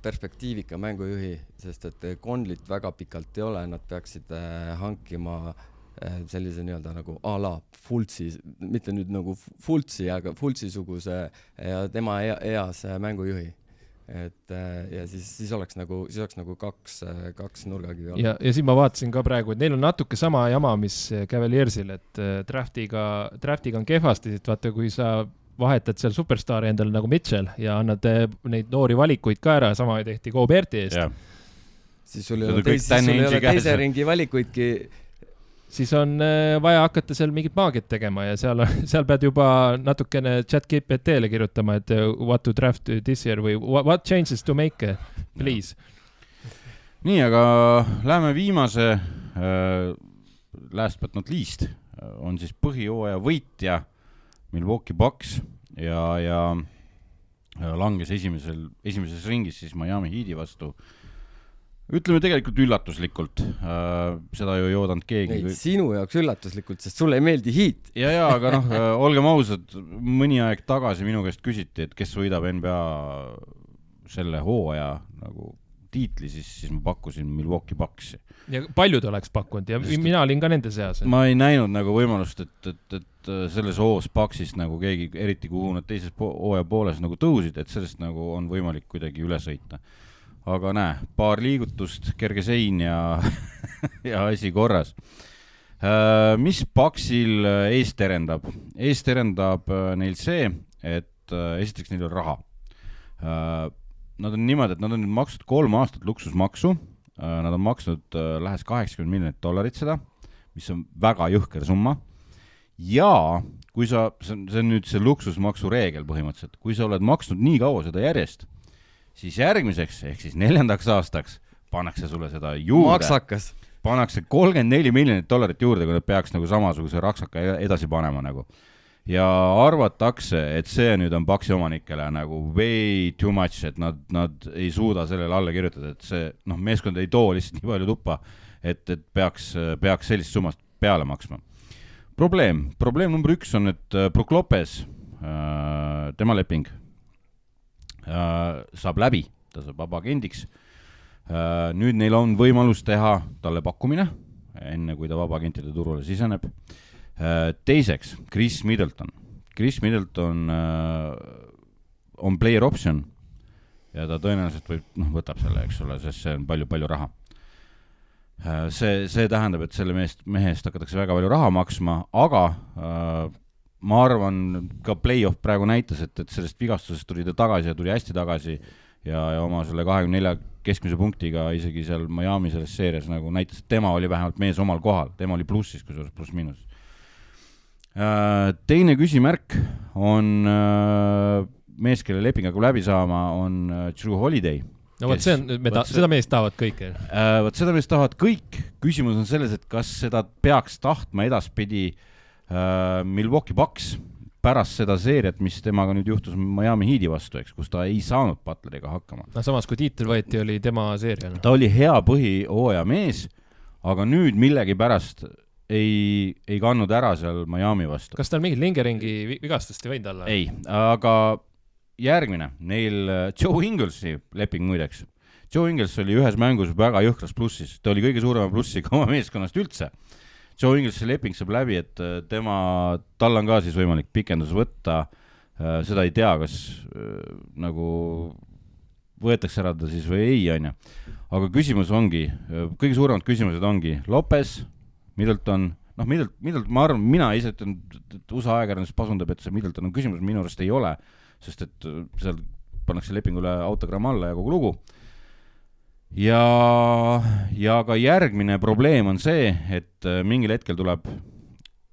perspektiivika mängujuhi, sest et Conlit väga pikalt ei ole, nad peaksid äh, hankima äh, sellise nii-öelda nagu a la Fultsi, mitte nüüd nagu Fultsi, aga Fultsi-suguse ja tema ea- eas äh, mängujuhi. et äh, ja siis, siis oleks nagu, siis oleks nagu kaks, kaks nurgakivi olnud. ja, ja siis ma vaatasin ka praegu, et neil on natuke sama jama, mis Cavaliersil, et äh, draftiga, draftiga on kehvasti, et vaata, kui sa vahetad seal superstaari endale nagu Mitchell ja annad äh, neid noori valikuid ka ära, sama tehti Goberti eest, jah, siis sul ei ole on kõik teis- siis sul ei ole teise ringi valikuidki. Siis on äh, vaja hakata seal mingit maagiat tegema ja seal, (laughs) seal pead juba natukene chat GPT-le kirjutama, et äh, what to draft this year või what, changes to make, please. nii, aga läheme viimase äh,, last but not least on siis põhijooaja võitja Milwaukee Bucks ja, ja langes esimesel, esimeses ringis siis Miami Heat'i vastu. ütleme tegelikult üllatuslikult äh,, seda ju ei oodanud keegi ei, sinu jaoks üllatuslikult, sest sulle ei meeldi Heat. ja, ja aga noh, olgem ausad, mõni aeg tagasi minu käest küsiti, et kes võidab NBA selle hooaja nagu tiitli, siis, siis ma pakkusin Milwaukee Bucksi. ja paljud oleks pakkunud ja Sest- mina olin ka nende seas. ma ei näinud nagu võimalust, et, et, et äh, selles hoos Bucksist nagu keegi, eriti kuhu nad teises po- hooaja pooles nagu tõusid, et sellest nagu on võimalik kuidagi üle sõita. aga näe, paar liigutust, kerge sein ja, (laughs) ja asi korras. mis Bucksil äh, ees terendab? ees terendab neil see, et äh, esiteks neil on raha. Nad on niimoodi, et nad on nüüd maksnud kolm aastat luksusmaksu, nad on maksnud äh, lähes kaheksakümmend miljonit dollarit seda, mis on väga jõhker summa. ja kui sa, see on, see on nüüd see luksusmaksu reegel põhimõtteliselt, kui sa oled maksnud nii kaua seda järjest, siis järgmiseks ehk siis neljandaks aastaks pannakse sulle seda juurde, maksakas. pannakse kolmkümmend neli miljonit dollarit juurde, kui nad peaks nagu samasuguse raksaka e- edasi panema nagu. Ja arvatakse, et see nüüd on Paxi omanikele nagu way too much, et nad, nad ei suuda sellele alla kirjutada, et see noh, meeskond ei too lihtsalt nii palju tuppa, et, et peaks, peaks sellist summast peale maksma. probleem, probleem number üks on, et äh, Brook Lopez, tema leping äh, saab läbi, ta saab vabaagendiks. nüüd neil on võimalus teha talle pakkumine, enne kui ta vabaagentide turule siseneb. teiseks, Chris Middleton. Chris Middleton äh, on player option ja ta tõenäoliselt võib, noh, võtab selle, eks ole, sest see on palju-palju raha. see, see tähendab, et selle meest, mehe eest hakatakse väga palju raha maksma, aga äh, ma arvan, ka play-off praegu näitas, et, et sellest vigastusest tuli ta tagasi ja tuli hästi tagasi ja, ja oma selle kahekümne nelja keskmise punktiga isegi seal Miami selles seerias nagu näitas, et tema oli vähemalt mees omal kohal, tema oli plussis, kusjuures pluss-miinus. Teine küsimärk on äh, mees, kelle leping hakkab läbi saama, on äh, Drew Holiday no vot, see on, me ta-, seda meest tahavad kõik. Äh, vot seda meest tahavad kõik, küsimus on selles, et kas seda peaks tahtma edaspidi äh, Milwaukee Bucks pärast seda seeriat, mis temaga nüüd juhtus Miami Heat'i vastu, eks, kus ta ei saanud Butleriga hakkama. noh, samas kui tiitel võeti, oli tema seeria. noh. ta oli hea põhihooaja mees, aga nüüd millegipärast ei, ei kandnud ära seal Miami vastu. kas tal mingit lingeringi vi- vigastust ei võinud olla? ei, aga järgmine, neil äh, Joe Inglesi leping muideks. Joe Ingles oli ühes mängus väga jõhkras plussis, ta oli kõige suurema plussiga (laughs) oma meeskonnast üldse. Joe Inglesi leping saab läbi, et äh, tema, tal on ka siis võimalik pikendus võtta. seda ei tea, kas äh, nagu võetakse ära ta siis või ei, onju. aga küsimus ongi, kõige suuremad küsimused ongi Lopez, Middleton, noh, Middleton, Middleton, ma arvan, mina ise ütlen, et USA ajakirjandus pasundab, et see Middleton on küsimus, minu arust ei ole, sest et äh, seal pannakse lepingule autogramm alla ja kogu lugu. ja, ja ka järgmine probleem on see, et äh, mingil hetkel tuleb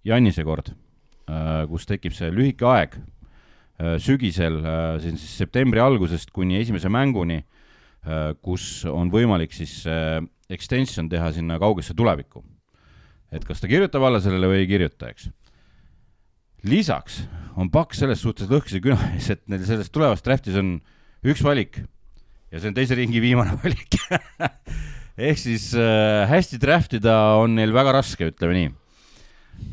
Jannise kord, kus tekib see lühike aeg äh, sügisel, see on siis septembri algusest kuni esimese mänguni, kus on võimalik siis äh, extension teha sinna kaugesse tulevikku. Et kas ta kirjutab alla sellele või ei kirjuta, eks. lisaks on Paks selles suhtes lõhkise küna (laughs) ees, et neil selles tulevas draftis on üks valik ja see on teise ringi viimane (laughs) valik. ehk siis äh, hästi draft ida on neil väga raske, ütleme nii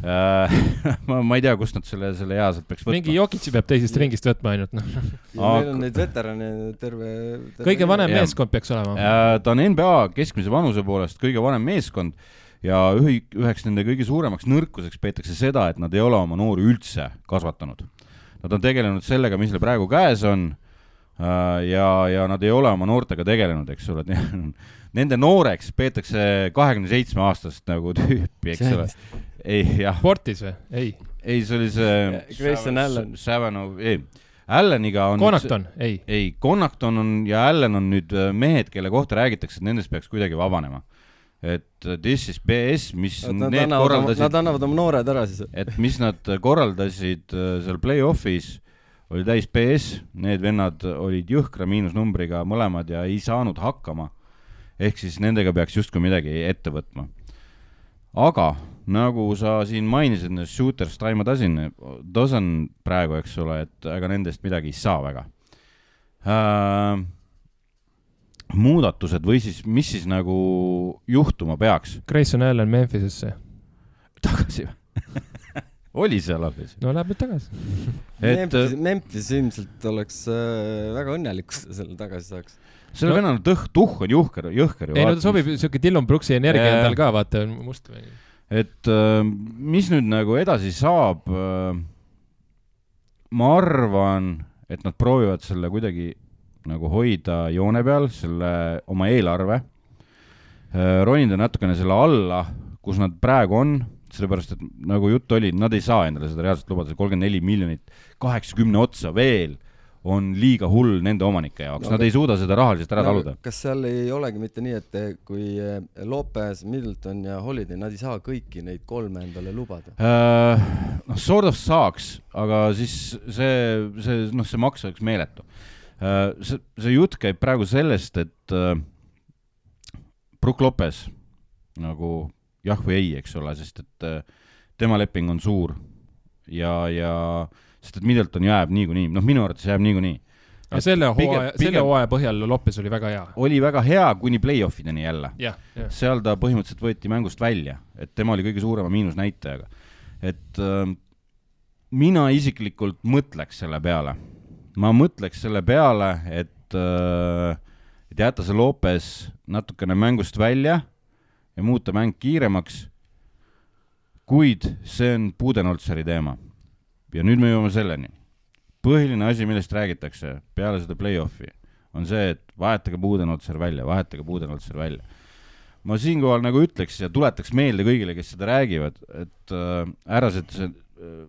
äh. (laughs) ma, ma ei tea, kust nad selle, selle hea sealt peaks mingi võtma. Jokitsi peab teisest ringist võtma ainult, noh. meil on neid veterane terve, terve. kõige vanem Jah. meeskond peaks olema. Äh, ta on NBA keskmise vanuse poolest kõige vanem meeskond ja ühi-, üheks nende kõige suuremaks nõrkuseks peetakse seda, et nad ei ole oma noori üldse kasvatanud. Nad on tegelenud sellega, mis neil praegu käes on äh, ja, ja nad ei ole oma noortega tegelenud, eks ole, et (laughs) nende nooreks peetakse kahekümne seitsme aastast nagu tüüpi, eks ole. ei, jah, sportis või? ei. ei, see oli see Grayson Allan. Savanov, ei, Allaniga on Connaughton, ei. ei, Connaughton on ja Allan on nüüd äh, mehed, kelle kohta räägitakse, et nendest peaks kuidagi vabanema. Et This is BS, mis Nad need annavad, korraldasid nad, annavad oma noored ära siis. et mis nad korraldasid äh, seal play-off'is, oli täis BS, need vennad olid jõhkra miinusnumbriga mõlemad ja ei saanud hakkama. ehk siis nendega peaks justkui midagi ette võtma. aga nagu sa siin mainisid, need shooters a dozen, dozen praegu, eks ole, et ega nendest midagi ei saa väga äh,. Muudatused või siis, mis siis nagu juhtuma peaks Grayson Allan Memphisesse. tagasi või? (laughs) oli seal alles? no läheb nüüd tagasi. et Memphis, Memphis ilmselt oleks äh, väga õnnelik, kui ta selle tagasi saaks. selle No- vennal tõh-, tuhh on juhker, jõhker ju. ei no ta sobib, siuke Dillon Brooksi energia Jaa. endal ka, vaata, must või. et äh, mis nüüd nagu edasi saab äh,, ma arvan, et nad proovivad selle kuidagi nagu hoida joone peal, selle oma eelarve äh,, ronida natukene selle alla, kus nad praegu on, sellepärast et nagu jutt oli, nad ei saa endale seda reaalselt lubada, kolmkümmend neli miljonit kaheksakümne otsa veel on liiga hull nende omanike jaoks No no,, nad ei suuda seda rahaliselt ära taluda. kas seal ei olegi mitte nii, et kui eh, Lopez, Middleton ja Holiday, nad ei saa kõiki neid kolme endale lubada? Äh, noh, sort of saaks, aga siis see, see, noh, see maks oleks meeletu. see, see jutt käib praegu sellest, et äh, Brook Lopez nagu jah või ei, eks ole, sest et äh, tema leping on suur ja, ja sest et Middleton jääb niikuinii, noh, minu arvates jääb niikuinii. aga selle hooaja, selle hooaja põhjal Lopes oli väga hea. oli väga hea kuni play-off ideni jälle. jah, jah. seal ta põhimõtteliselt võeti mängust välja, et tema oli kõige suurema miinusnäitajaga. et äh, mina isiklikult mõtleks selle peale, ma mõtleks selle peale, et äh,, et jätta see Lopez natukene mängust välja ja muuta mäng kiiremaks. kuid see on Budenholzeri teema. ja nüüd me jõuame selleni. põhiline asi, millest räägitakse peale seda play-off'i, on see, et vahetage Budenholzer välja, vahetage Budenholzer välja ma siinkohal nagu ütleks ja tuletaks meelde kõigile, kes seda räägivad, et äh, härrased, äh,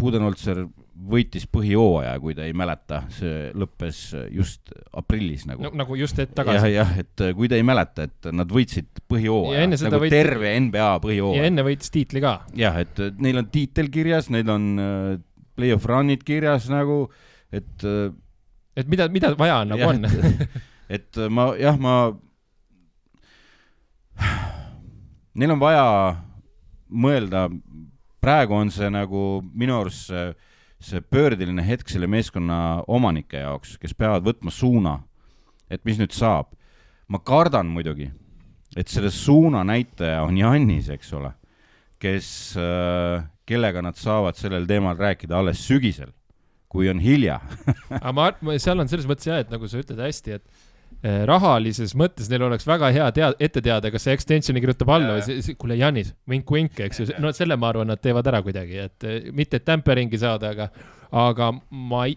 Budenholzer võitis põhijooaja, kui te ei mäleta, see lõppes just aprillis nagu no,. nagu just hetk tagasi. jah, et äh, kui te ei mäleta, et nad võitsid Ja põhijooaja nagu võiti- terve NBA ja põhijooaja. enne võitis tiitli ka. jah, et äh, neil on tiitel kirjas, neil on äh, play-off run'id kirjas nagu, et et mida, mida vaja nagu Jah, on. et äh, ma jah, ma, neil on vaja mõelda, praegu on see nagu minu arust see, see pöördeline hetk selle meeskonna omanike jaoks, kes peavad võtma suuna, et mis nüüd saab. ma kardan muidugi, et selle suuna näitaja on Jannis, eks ole, kes, kellega nad saavad sellel teemal rääkida alles sügisel, kui on hilja aga ma, seal on selles mõttes jah, et nagu sa ütled hästi, et rahalises mõttes neil oleks väga hea tea-, ette teada, kas see extension'i kirjutab alla või see, kuule, Janis, vink-vink, eks ju, no selle ma arvan, nad teevad ära kuidagi, et eh, mitte tamperingi saada, aga, aga ma ei,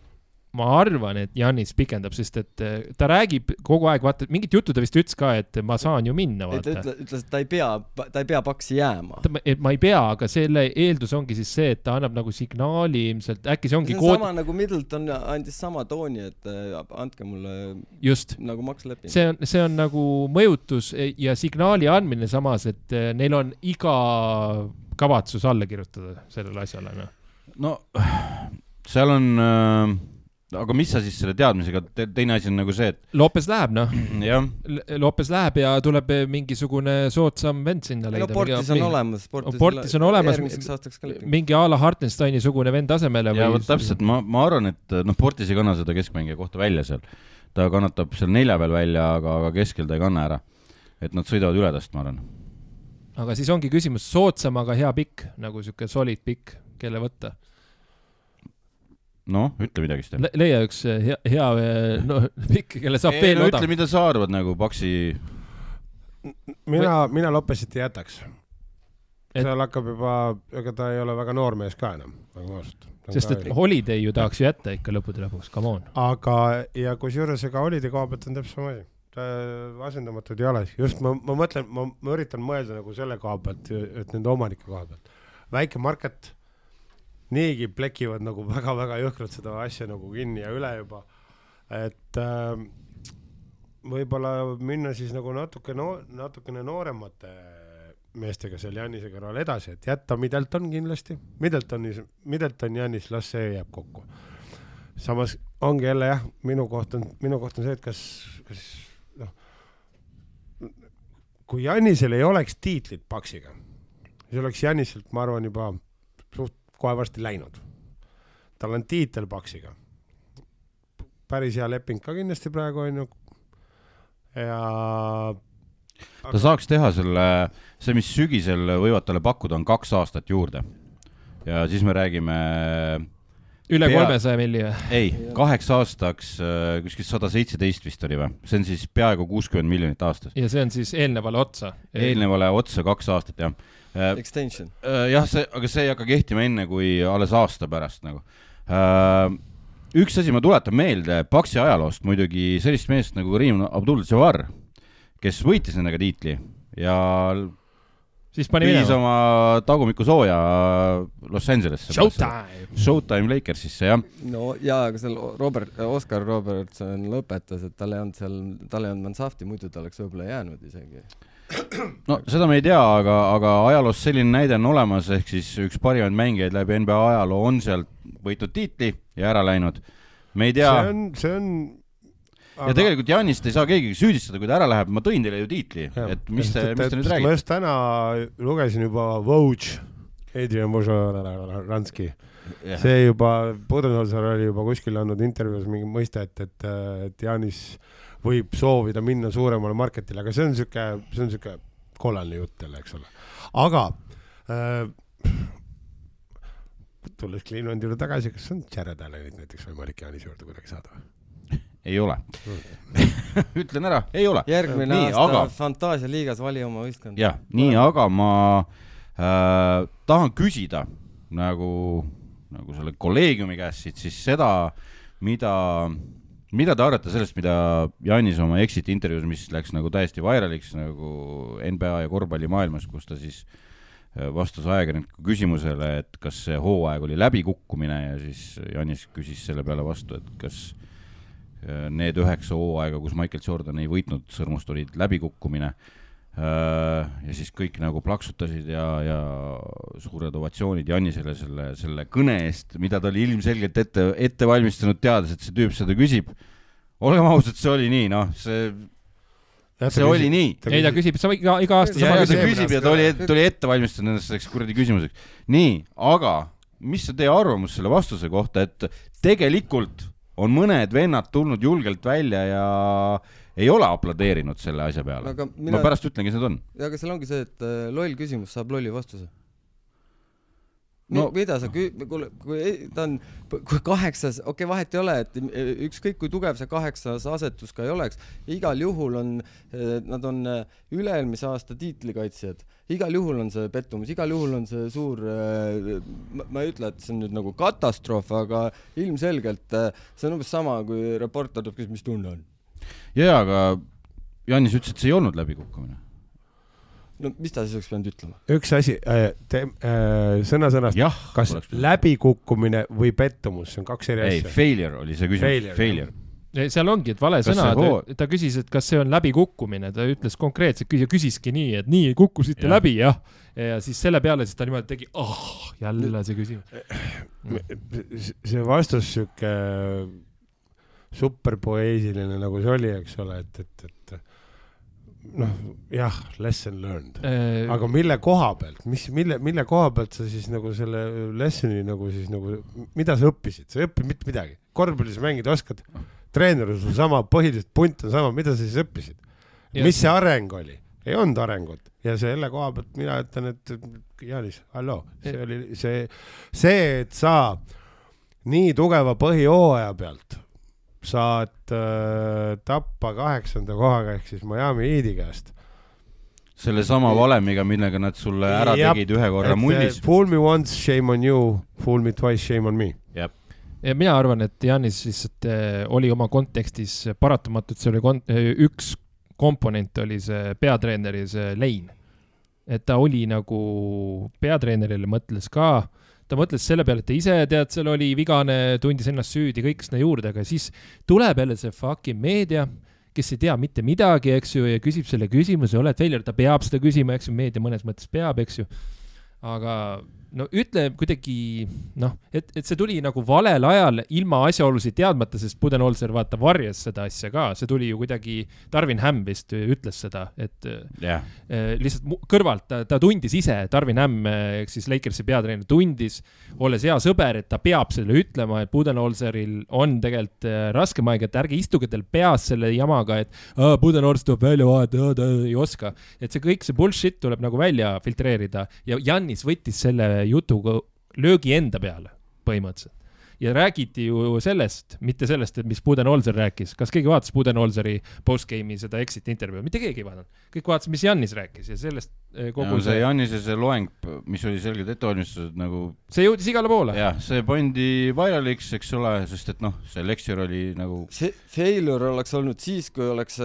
ma arvan, et Janis pikendab, sest et eh, ta räägib kogu aeg, vaata, mingit juttu ta vist ütles ka, et ma saan ju minna, ta vaata. ütle- ütles, et ta ei pea, ta ei pea paksi jääma. et ma ei pea, aga selle eeldus ongi siis see, et ta annab nagu signaali ilmselt, äkki see see ongi on kood, sama nagu Middleton andis sama tooni, et äh, andke mulle just nagu maksleping. see on, see on nagu mõjutus ja signaali andmine samas, et eh, neil on iga kavatsus alla kirjutada sellele asjale, noh. no seal on äh,, aga mis sa siis selle teadmisega te,, teine asi on nagu see, Lopez läheb, noh. et jah, Lopez läheb ja tuleb mingisugune soodsam vend sinna no leida. Portis on olemas, Portis, on olemas, mingi a la Hartensteini sugune vend asemele ja vot täpselt, ma, ma arvan, et noh, Portis ei kanna seda keskmängija kohta välja seal. ta kannatab seal nelja peal välja, aga, aga keskel ta ei kanna ära. et nad sõidavad üledast, ma arvan. aga siis ongi küsimus soodsam, aga hea pikk, nagu sihuke solid pikk, kelle võtta noh, ütle midagi siis Le. leia üks eh, hea, hea eh, no, (laughs) pikk, kelle saab veel no odav ütle,. mida sa arvad nagu Paksi, mina, mina Lopesit ei jätaks. Et- seal hakkab juba, ega ta ei ole väga noor mees ka enam, olgem ausad. sest et Holiday ju tahaks ju jätta ikka lõppude lõpuks, come on. aga, ja kusjuures ega Holiday koha pealt on täpselt sama asi. ta asendamatud ei ole, just ma, ma mõtlen, ma, ma üritan mõelda nagu selle koha pealt, et nende omanike koha pealt. väike market, niigi plekivad nagu väga-väga jõhkralt seda asja nagu kinni ja üle juba. et äh, võib-olla minna siis nagu natuke no,, natukene nooremate meestega seal Janise kõrval edasi, et jätta Middleton kindlasti, Middletonis, Middleton, Janis, las see jääb kokku. samas ongi jälle jah, minu koht on, minu koht on see, et kas, kas noh, kui Janisel ei oleks tiitlit Paksiga, siis oleks Janiselt, ma arvan, juba suht kohe varsti läinud. tal on tiitel Paksiga. päris hea leping ka kindlasti praegu on ju. ja ta saaks teha selle, see, mis sügisel võivad talle pakkuda, on kaks aastat juurde. ja siis me räägime, üle Pea- kolmesaja milli või? ei, kaheks aastaks äh, kuskil sada seitseteist vist oli või, see on siis peaaegu kuuskümmend miljonit aastas. ja see on siis eelnevale otsa. eelnevale otsa kaks aastat jah. Extension. jah, see, aga see ei hakka kehtima enne kui alles aasta pärast nagu. üks asi ma tuletan meelde Paksi ajaloost muidugi sellist meest nagu Karim Abdul-Jabbar, kes võitis nendega tiitli ja siis pani viis minema. oma tagumiku sooja Los Angelesse. Showtime. Showtime Lakersisse jah. no jaa, aga seal Robert, Oscar Robertson lõpetas, et tal ei olnud seal, tal ei olnud Mansafti, muidu ta oleks võib-olla jäänud isegi. No seda me ei tea, aga, aga ajaloos selline näide on olemas, ehk siis üks parimaid mängijaid läbi NBA ajaloo on sealt võitnud tiitli ja ära läinud. me ei tea see, on, see on, ja tegelikult Janist ei saa keegi süüdistada, kui ta ära läheb, ma tõin teile ju tiitli, et mis te, mis te nüüd ma räägite. just täna lugesin juba Vogue, Adrian Wojnarowski, see juba, Budenholzer oli juba kuskil andnud intervjuus mingi mõiste, et, et, et Janis võib soovida minna suuremale marketile, aga see on sihuke, see on sihuke kollane jutt jälle, eks ole. aga äh, tulles Clevelandi juurde tagasi, kas on Jared Allanit näiteks võimalik Jaanise juurde kuidagi saada või? ei ole. (laughs) ütlen ära, ei ole. järgmine Nii, aasta aga- aga... Fantaasia liigas vali oma võistkond. jah, nii, aga ma äh, tahan küsida nagu, nagu selle kolleegiumi käest siit siis seda, mida, mida te arvate sellest, mida Janis oma exit intervjuus, mis läks nagu täiesti vairaliks nagu NBA ja korvpallimaailmas, kus ta siis äh, vastas ajakirjaniku küsimusele, et kas see hooaeg oli läbikukkumine ja siis Janis küsis selle peale vastu, et kas äh, need üheksa hooaega, kus Michael Jordan ei võitnud sõrmust, olid läbikukkumine. Ja siis kõik nagu plaksutasid ja, ja suured ovatsioonid Jannisele selle, selle kõne eest, mida ta oli ilmselgelt ette, ette valmistanud, teades, et see tüüp seda küsib. olgem ausad, see oli nii, noh, see, see oli nii. ei, ta küsib sama iga, iga aasta ja, sama ja ta küsib ja ta oli, ta oli ette valmistanud ennast selleks kuradi küsimuseks. nii, aga mis on teie arvamus selle vastuse kohta, et tegelikult on mõned vennad tulnud julgelt välja ja ei ole aplodeerinud selle asja peale. aga ma mina, pärast ütlen, kes need on. aga seal ongi see, et äh, loll küsimus saab lolli vastuse. No- mida sa kü-, kuule, kui ei- ta on, kui kaheksas, okei okay,, vahet ei ole, et eh, ükskõik kui tugev see kaheksas asetus ka ei oleks, igal juhul on, nad on üle-eelmise aasta tiitlikaitsjad, igal juhul on see pettumus, igal juhul on see suur, ma ei ütle, et see on nüüd nagu katastroof, aga ilmselgelt see on umbes sama, kui reporter tuleb küsima, mis tunne on. jaa, aga Janis ütles, et see ei olnud läbikukkumine. no mis ta siis oleks pidanud ütlema? üks asi, sõna-sõnast, jah, kas läbikukkumine või pettumus, see on kaks eri ei, asja. failure oli see küsimus, Failure, failure. seal ongi, et vale Kas sõna hoo- ta küsis, et kas see on läbikukkumine, ta ütles konkreetselt, küsiski nii, et nii kukkusite ja. läbi, jah. ja siis selle peale siis ta niimoodi tegi, oh, jälle see küsimus. see vastus sihuke superpoeesiline, nagu see oli, eks ole, et, et, et noh, jah, lesson learned. aga aga mille koha pealt, mis, mille, mille koha pealt sa siis nagu selle lesson'i nagu siis nagu, mida sa õppisid, sa ei õppinud mitte midagi. korvpallis mängida oskad, treener on sul sama, põhiliselt punt on sama, mida sa siis õppisid? mis see areng oli? ei olnud arengut ja selle koha pealt mina ütlen, et Jaanis, halloo, see oli see, see, et sa nii tugeva põhihooaja pealt saad äh, tappa kaheksanda kohaga ehk siis Miami Heat'i käest. sellesama valemiga, millega nad sulle ära Jap, tegid ühe korra äh,. Fool me once, shame on you, fool me twice, shame on me. jah, ja mina arvan, et Janis lihtsalt eh, oli oma kontekstis paratamatult, see oli kon-, üks komponent oli see peatreeneri see lein. et ta oli nagu peatreenerile mõtles ka, ta mõtles selle peale, et ta ise tead, seal oli vigane, tundis ennast süüdi, kõik sinna juurde, aga siis tuleb jälle see fucking meedia, kes ei tea mitte midagi, eks ju, ja küsib selle küsimuse, oled failure, ta peab seda küsima, eks ju, meedia mõnes mõttes peab, eks ju. aga no ütle kuidagi noh, et, et see tuli nagu valel ajal ilma asjaolusid teadmata, sest Budenholzer vaata varjas seda asja ka, see tuli ju kuidagi, Darvin Ham vist ütles seda, et jah, eh, lihtsalt mu- kõrvalt ta, ta tundis ise, Darvin Ham ehk siis Lakersi peatreener tundis, olles hea sõber, et ta peab selle ütlema, et Budenholzeril on tegelikult eh, raskem aeg, et ärge istuge teil peas selle jamaga, et "Aa, Budenholzer tuleb välja vaadata, ta ei oska. et see kõik see bullshit tuleb nagu välja filtreerida. Ja Jannis võttis selle jutuga löögi enda peale põhimõtteliselt. Ja räägiti ju sellest, mitte sellest, et mis Budenholzer rääkis, kas keegi vaatas Budenholzeri postgame'i seda exit intervjuud, mitte keegi ei vaadanud, kõik vaatasid, mis Jannis rääkis ja sellest eh, kogu kogu see see, Janise see loeng, mis oli selgelt ette valmistatud nagu see jõudis igale poole. jah, see pandi viraliks, eks ole, sest et noh, see lecture oli nagu see failure oleks olnud siis, kui oleks,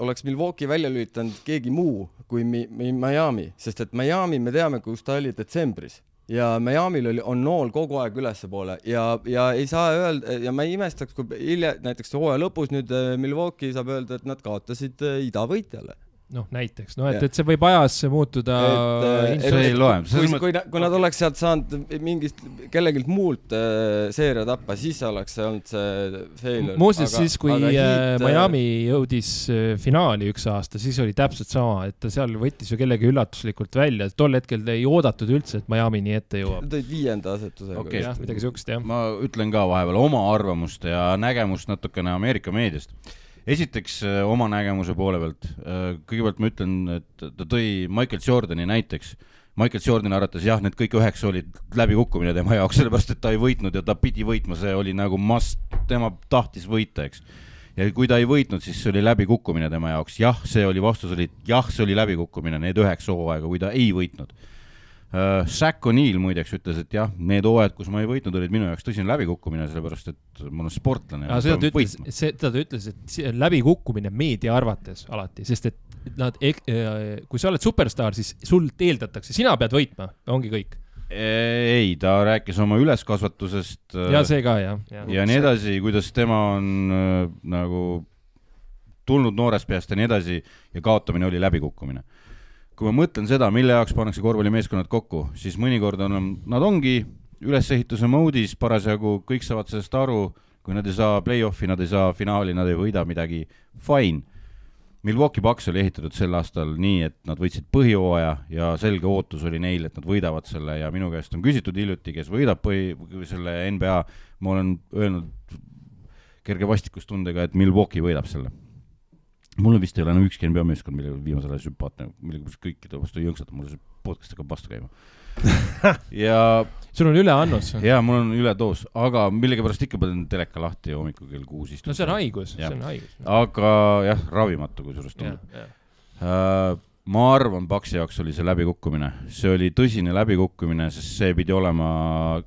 oleks Milwaukee välja lülitanud keegi muu kui Mi- Mi- Miami, sest et Miami me teame, kus ta oli detsembris. Ja Miami'l oli, on nool kogu aeg ülespoole ja, ja ei saa öelda ja ma ei imestaks, kui hilja, näiteks hooaja lõpus nüüd äh, Milwaukee saab öelda, et nad kaotasid äh, idavõitjale noh, näiteks, no et et see võib ajas muutuda Et, äh, see ei loe, kui kui, kui nad oleks sealt saanud mingist kellegilt muult äh, seeria tappa, siis oleks see olnud see failure. muuseas, siis kui äh, Miami jõudis äh, finaali üks aasta, siis oli täpselt sama, et ta seal võttis ju kellegi üllatuslikult välja, tol hetkel ei oodatud üldse, et Miami nii ette jõuab. Nad olid viienda asetusega Okei. jah, midagi siukest jah. ma ütlen ka vahepeal oma arvamust ja nägemust natukene Ameerika meediast. Esiteks äh, oma nägemuse poole pealt, kõigepealt ma ütlen, et ta tõi Michael Jordani näiteks. Michael Jordani arvates jah, need kõik üheksa olid läbikukkumine tema jaoks, sellepärast et ta ei võitnud ja ta pidi võitma, see oli nagu must, tema tahtis võita, eks. ja kui ta ei võitnud, siis see oli läbikukkumine tema jaoks, jah, see oli, vastus oli jah, see oli läbikukkumine, need üheksa hooaega, kui ta ei võitnud Uh, Shaq O'Neal muideks ütles, et jah, need hooajad, kus ma ei võitnud, olid minu jaoks tõsine läbikukkumine, sellepärast et ma olen sportlane. seda ta ütles, seda ta ütles, et see on läbikukkumine meedia arvates alati, sest et nad, kui sa oled superstaar, siis sult eeldatakse, sina pead võitma, ongi kõik. ei, ta rääkis oma üleskasvatusest äh, ja see ka jah, jah. ja nii edasi, kuidas tema on äh, nagu tulnud noorest peast ja nii edasi ja kaotamine oli läbikukkumine. Kui ma mõtlen seda, mille jaoks pannakse korvpallimeeskonnad kokku, siis mõnikord on, nad ongi ülesehituse moodis parasjagu, kõik saavad sellest aru, kui nad ei saa play-off'i, nad ei saa finaali, nad ei võida midagi, fine. Milwaukee Bucks oli ehitatud sel aastal nii, et nad võitsid põhijooaja ja selge ootus oli neil, et nad võidavad selle ja minu käest on küsitud hiljuti, kes võidab põhi, selle NBA, ma olen öelnud kerge vastikustundega, et Milwaukee võidab selle. Mul vist ei ole enam ükski NBA meeskond, millel viimasel ajal sümpaatne, millega kõikide vastu jõnksata, mul see podcast hakkab vastu käima. (laughs) ja, sul on üle annus. ja mul on üledoos, aga millegipärast ikka panen teleka lahti hommikul kell kuus istun. no see on haigus, see on haigus. aga jah, ravimatu kusjuures tundub. Äh, ma arvan, Paksi jaoks oli see läbikukkumine, see oli tõsine läbikukkumine, sest see pidi olema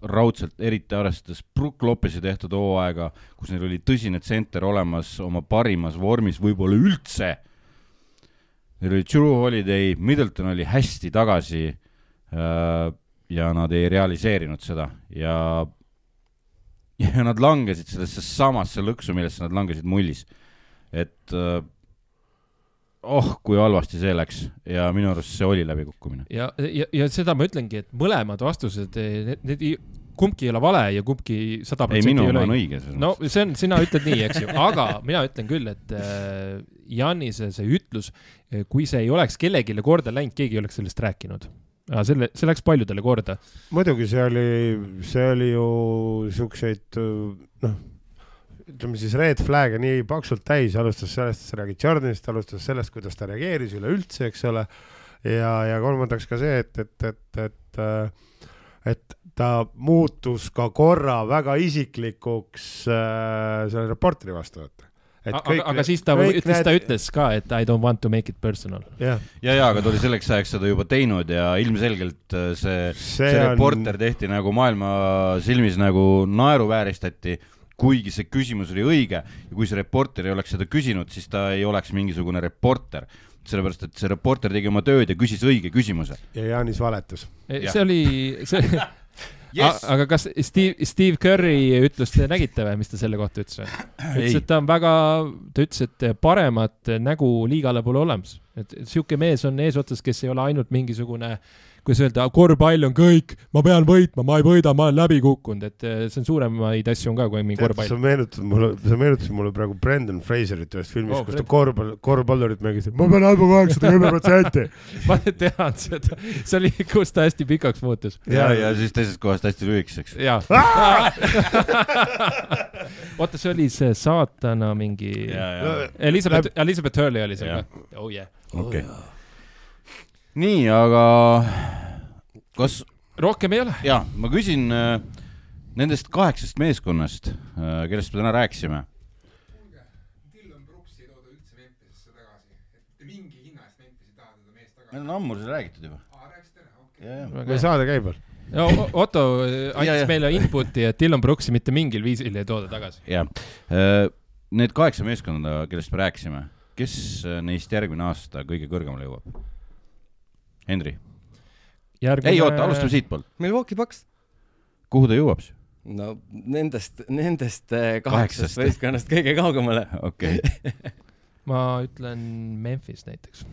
raudselt, eriti arvestades Brook Lopesi tehtud hooaega, kus neil oli tõsine tsenter olemas oma parimas vormis, võib-olla üldse. Neil oli Drew Holiday, Middleton oli hästi tagasi äh, ja nad ei realiseerinud seda ja ja nad langesid sellesse samasse lõksu, millesse nad langesid mullis. et äh, oh, kui halvasti see läks ja minu arust see oli läbikukkumine. ja, ja, ja seda ma ütlengi, et mõlemad vastused, need, need, kumbki ei ole vale ja kumbki sada ei, protsenti minu ei oma ole on õige. õige. no see on, sina ütled nii, eks ju, aga mina ütlen küll, et äh, Janise see ütlus, kui see ei oleks kellelegi korda läinud, keegi ei oleks sellest rääkinud. aga selle, see läks paljudele korda. muidugi see oli, see oli ju siukseid noh, ütleme siis red flag'e nii paksult täis, alustas sellest, et sa räägid Jordanist, alustas sellest, kuidas ta reageeris üleüldse, eks ole. ja, ja kolmandaks ka see, et, et, et, et, et ta muutus ka korra väga isiklikuks äh, selle reporteri vastu, vaata. aga, aga siis ta ütles, ta ütles ka, et I don't want to make it personal. jah, ja, ja, aga ta oli selleks ajaks seda juba teinud ja ilmselgelt äh, see, see, see reporter tehti nagu maailma silmis nagu naeruvääristati, kuigi see küsimus oli õige ja kui see reporter ei oleks seda küsinud, siis ta ei oleks mingisugune reporter. sellepärast, et see reporter tegi oma tööd ja küsis õige küsimuse. ja Jaanis valetas. Jah. see oli, see (laughs) Yes. aga kas Steve, Steve Curry ütlust te nägite või, mis ta selle kohta ütles või? ütles, et ta on väga, ta ütles, et paremat nägu liigale pole olemas. et sihuke mees on eesotsas, kes ei ole ainult mingisugune, kuidas öelda, korvpall on kõik, ma pean võitma, ma ei võida, ma olen läbi kukkunud, et eh, see on suuremaid asju on ka kui mingi sa korvpall. meenutad mulle, sa meenutasid mulle praegu Brendan Fraserit ühest filmist Oh, oh,, kus ta korvpall, korvpallurit mängis, ma pean andma kaheksasada kümme protsenti. (laughs) ma tean seda, see oli, kus ta hästi pikaks muutus. ja, ja siis teisest kohast hästi lühikeseks. jaa. (laughs) oota, see oli see saatana mingi. ja, ja, Elizabeth, Elizabeth Hurley oli Jah. ka. oh yeah. okei. nii, aga kas rohkem ei ole. ja ma küsin äh, nendest kaheksast meeskonnast, kellest me täna rääkisime. meil on ammu seda räägitud juba. või saade käib veel? no Otto andis meile input'i, et Dylan Brooksi mitte mingil viisil ei tooda tagasi. jah, need kaheksa meeskonda, kellest me rääkisime, kes äh, neist järgmine aasta kõige kõrgemale jõuab? Henri, ei oota, alustame. siitpoolt, Milwaukee Bucks. kuhu ta jõuab siis? no nendest, nendest eh, Kaheksast. võistkonnast kõige kaugemale. okei okay. (laughs) ma ütlen Memphis näiteks.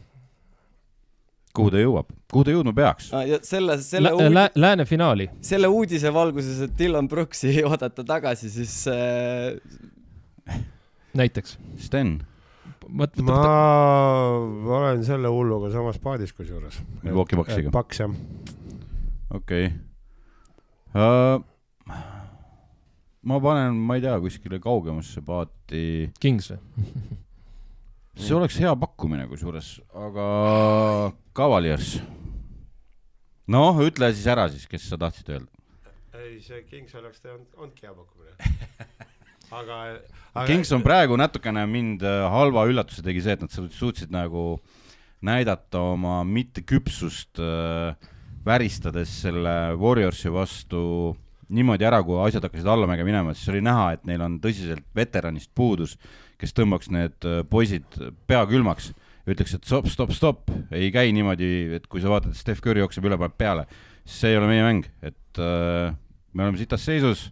kuhu ta jõuab, kuhu ta jõudma peaks? Ah, ja selle, selle Lä-, lä-, lääne finaali. selle uudise valguses, et Dylan Brooksi oodata tagasi, siis äh, näiteks. Sten, vot, ma olen selle hulluga samas paadis kusjuures. Milwaukee Bucksiga. Paks jah. okei okay. uh,. ma panen, ma ei tea, kuskile kaugemasse paati. Kings või? (laughs) see oleks hea pakkumine kusjuures, aga Cavaliers. noh, ütle siis ära siis, kes sa tahtsid öelda. ei, see Kings oleks olnudki hea pakkumine. (laughs) aga, aga. Kings on praegu natukene mind äh, halva üllatuse tegi see, et nad suut- suutsid nagu näidata oma mitteküpsust äh, väristades selle Warriorsi vastu niimoodi ära, kui asjad hakkasid allamäge minema, siis oli näha, et neil on tõsiselt veteranist puudus, kes tõmbaks need äh, poisid pea külmaks. Ja ütleks, et stopp, stopp, stopp, ei käi niimoodi, et kui sa vaatad, Steph Curry jookseb üle, paneb peale, see ei ole meie mäng, et äh, me oleme sitas seisus,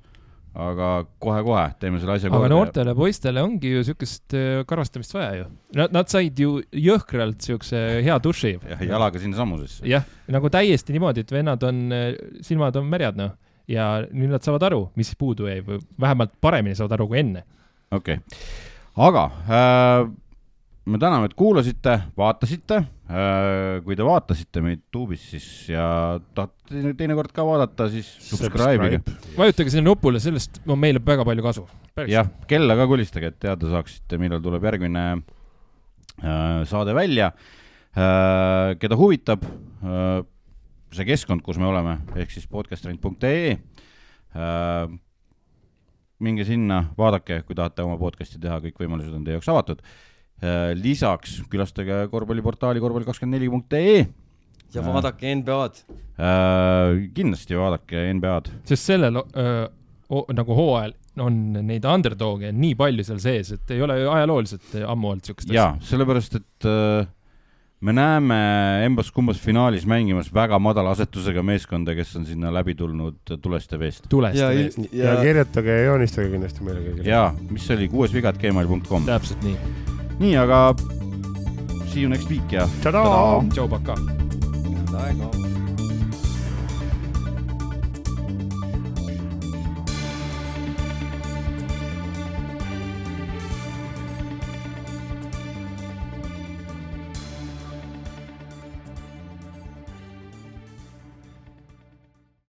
aga kohe-kohe teeme selle asja aga noortele poistele ongi ju siukest äh, karvastamist vaja ju. Nad, nad said ju jõhkralt siukse hea duši. (laughs) jah, jalaga sinnasamusesse. jah, nagu täiesti niimoodi, et vennad on, silmad on märjad noh. ja nüüd nad saavad aru, mis puudu jäi või vähemalt paremini saavad aru kui enne. okei okay., aga äh, me täname, et kuulasite, vaatasite äh,. kui te vaatasite meid tuubis, siis ja tahate teinekord ka vaadata, siis subscribe'ige. vajutage sinna nupule, sellest on meile väga palju kasu. jah, kella ka kolistage, et teada saaksite, millal tuleb järgmine äh, saade välja äh,. keda huvitab see keskkond, kus me oleme, ehk siis podcastrent.ee äh,. minge sinna, vaadake, kui tahate oma podcast'i teha, kõik võimalused on teie jaoks avatud. Lisaks külastage korvpalliportaali korvpalli24.ee ja Äh. vaadake NBA-d. äh,. kindlasti vaadake NBA-d sest sellel öö, o, nagu hooajal on neid underdog'e nii palju seal sees, et ei ole ju ajalooliselt ammu olnud siukest jaa, sellepärast et äh, me näeme embas-kumbas finaalis mängimas väga madala asetusega meeskonda, kes on sinna läbi tulnud tulest ja veest. tulest ja ja, eest. ja kirjutage ja joonistage kindlasti meile kõigile. jaa, mis see oli, kuuesvigad.gmail.com. täpselt nii. nii, aga see you next week ja tšau, pakaa. head aega.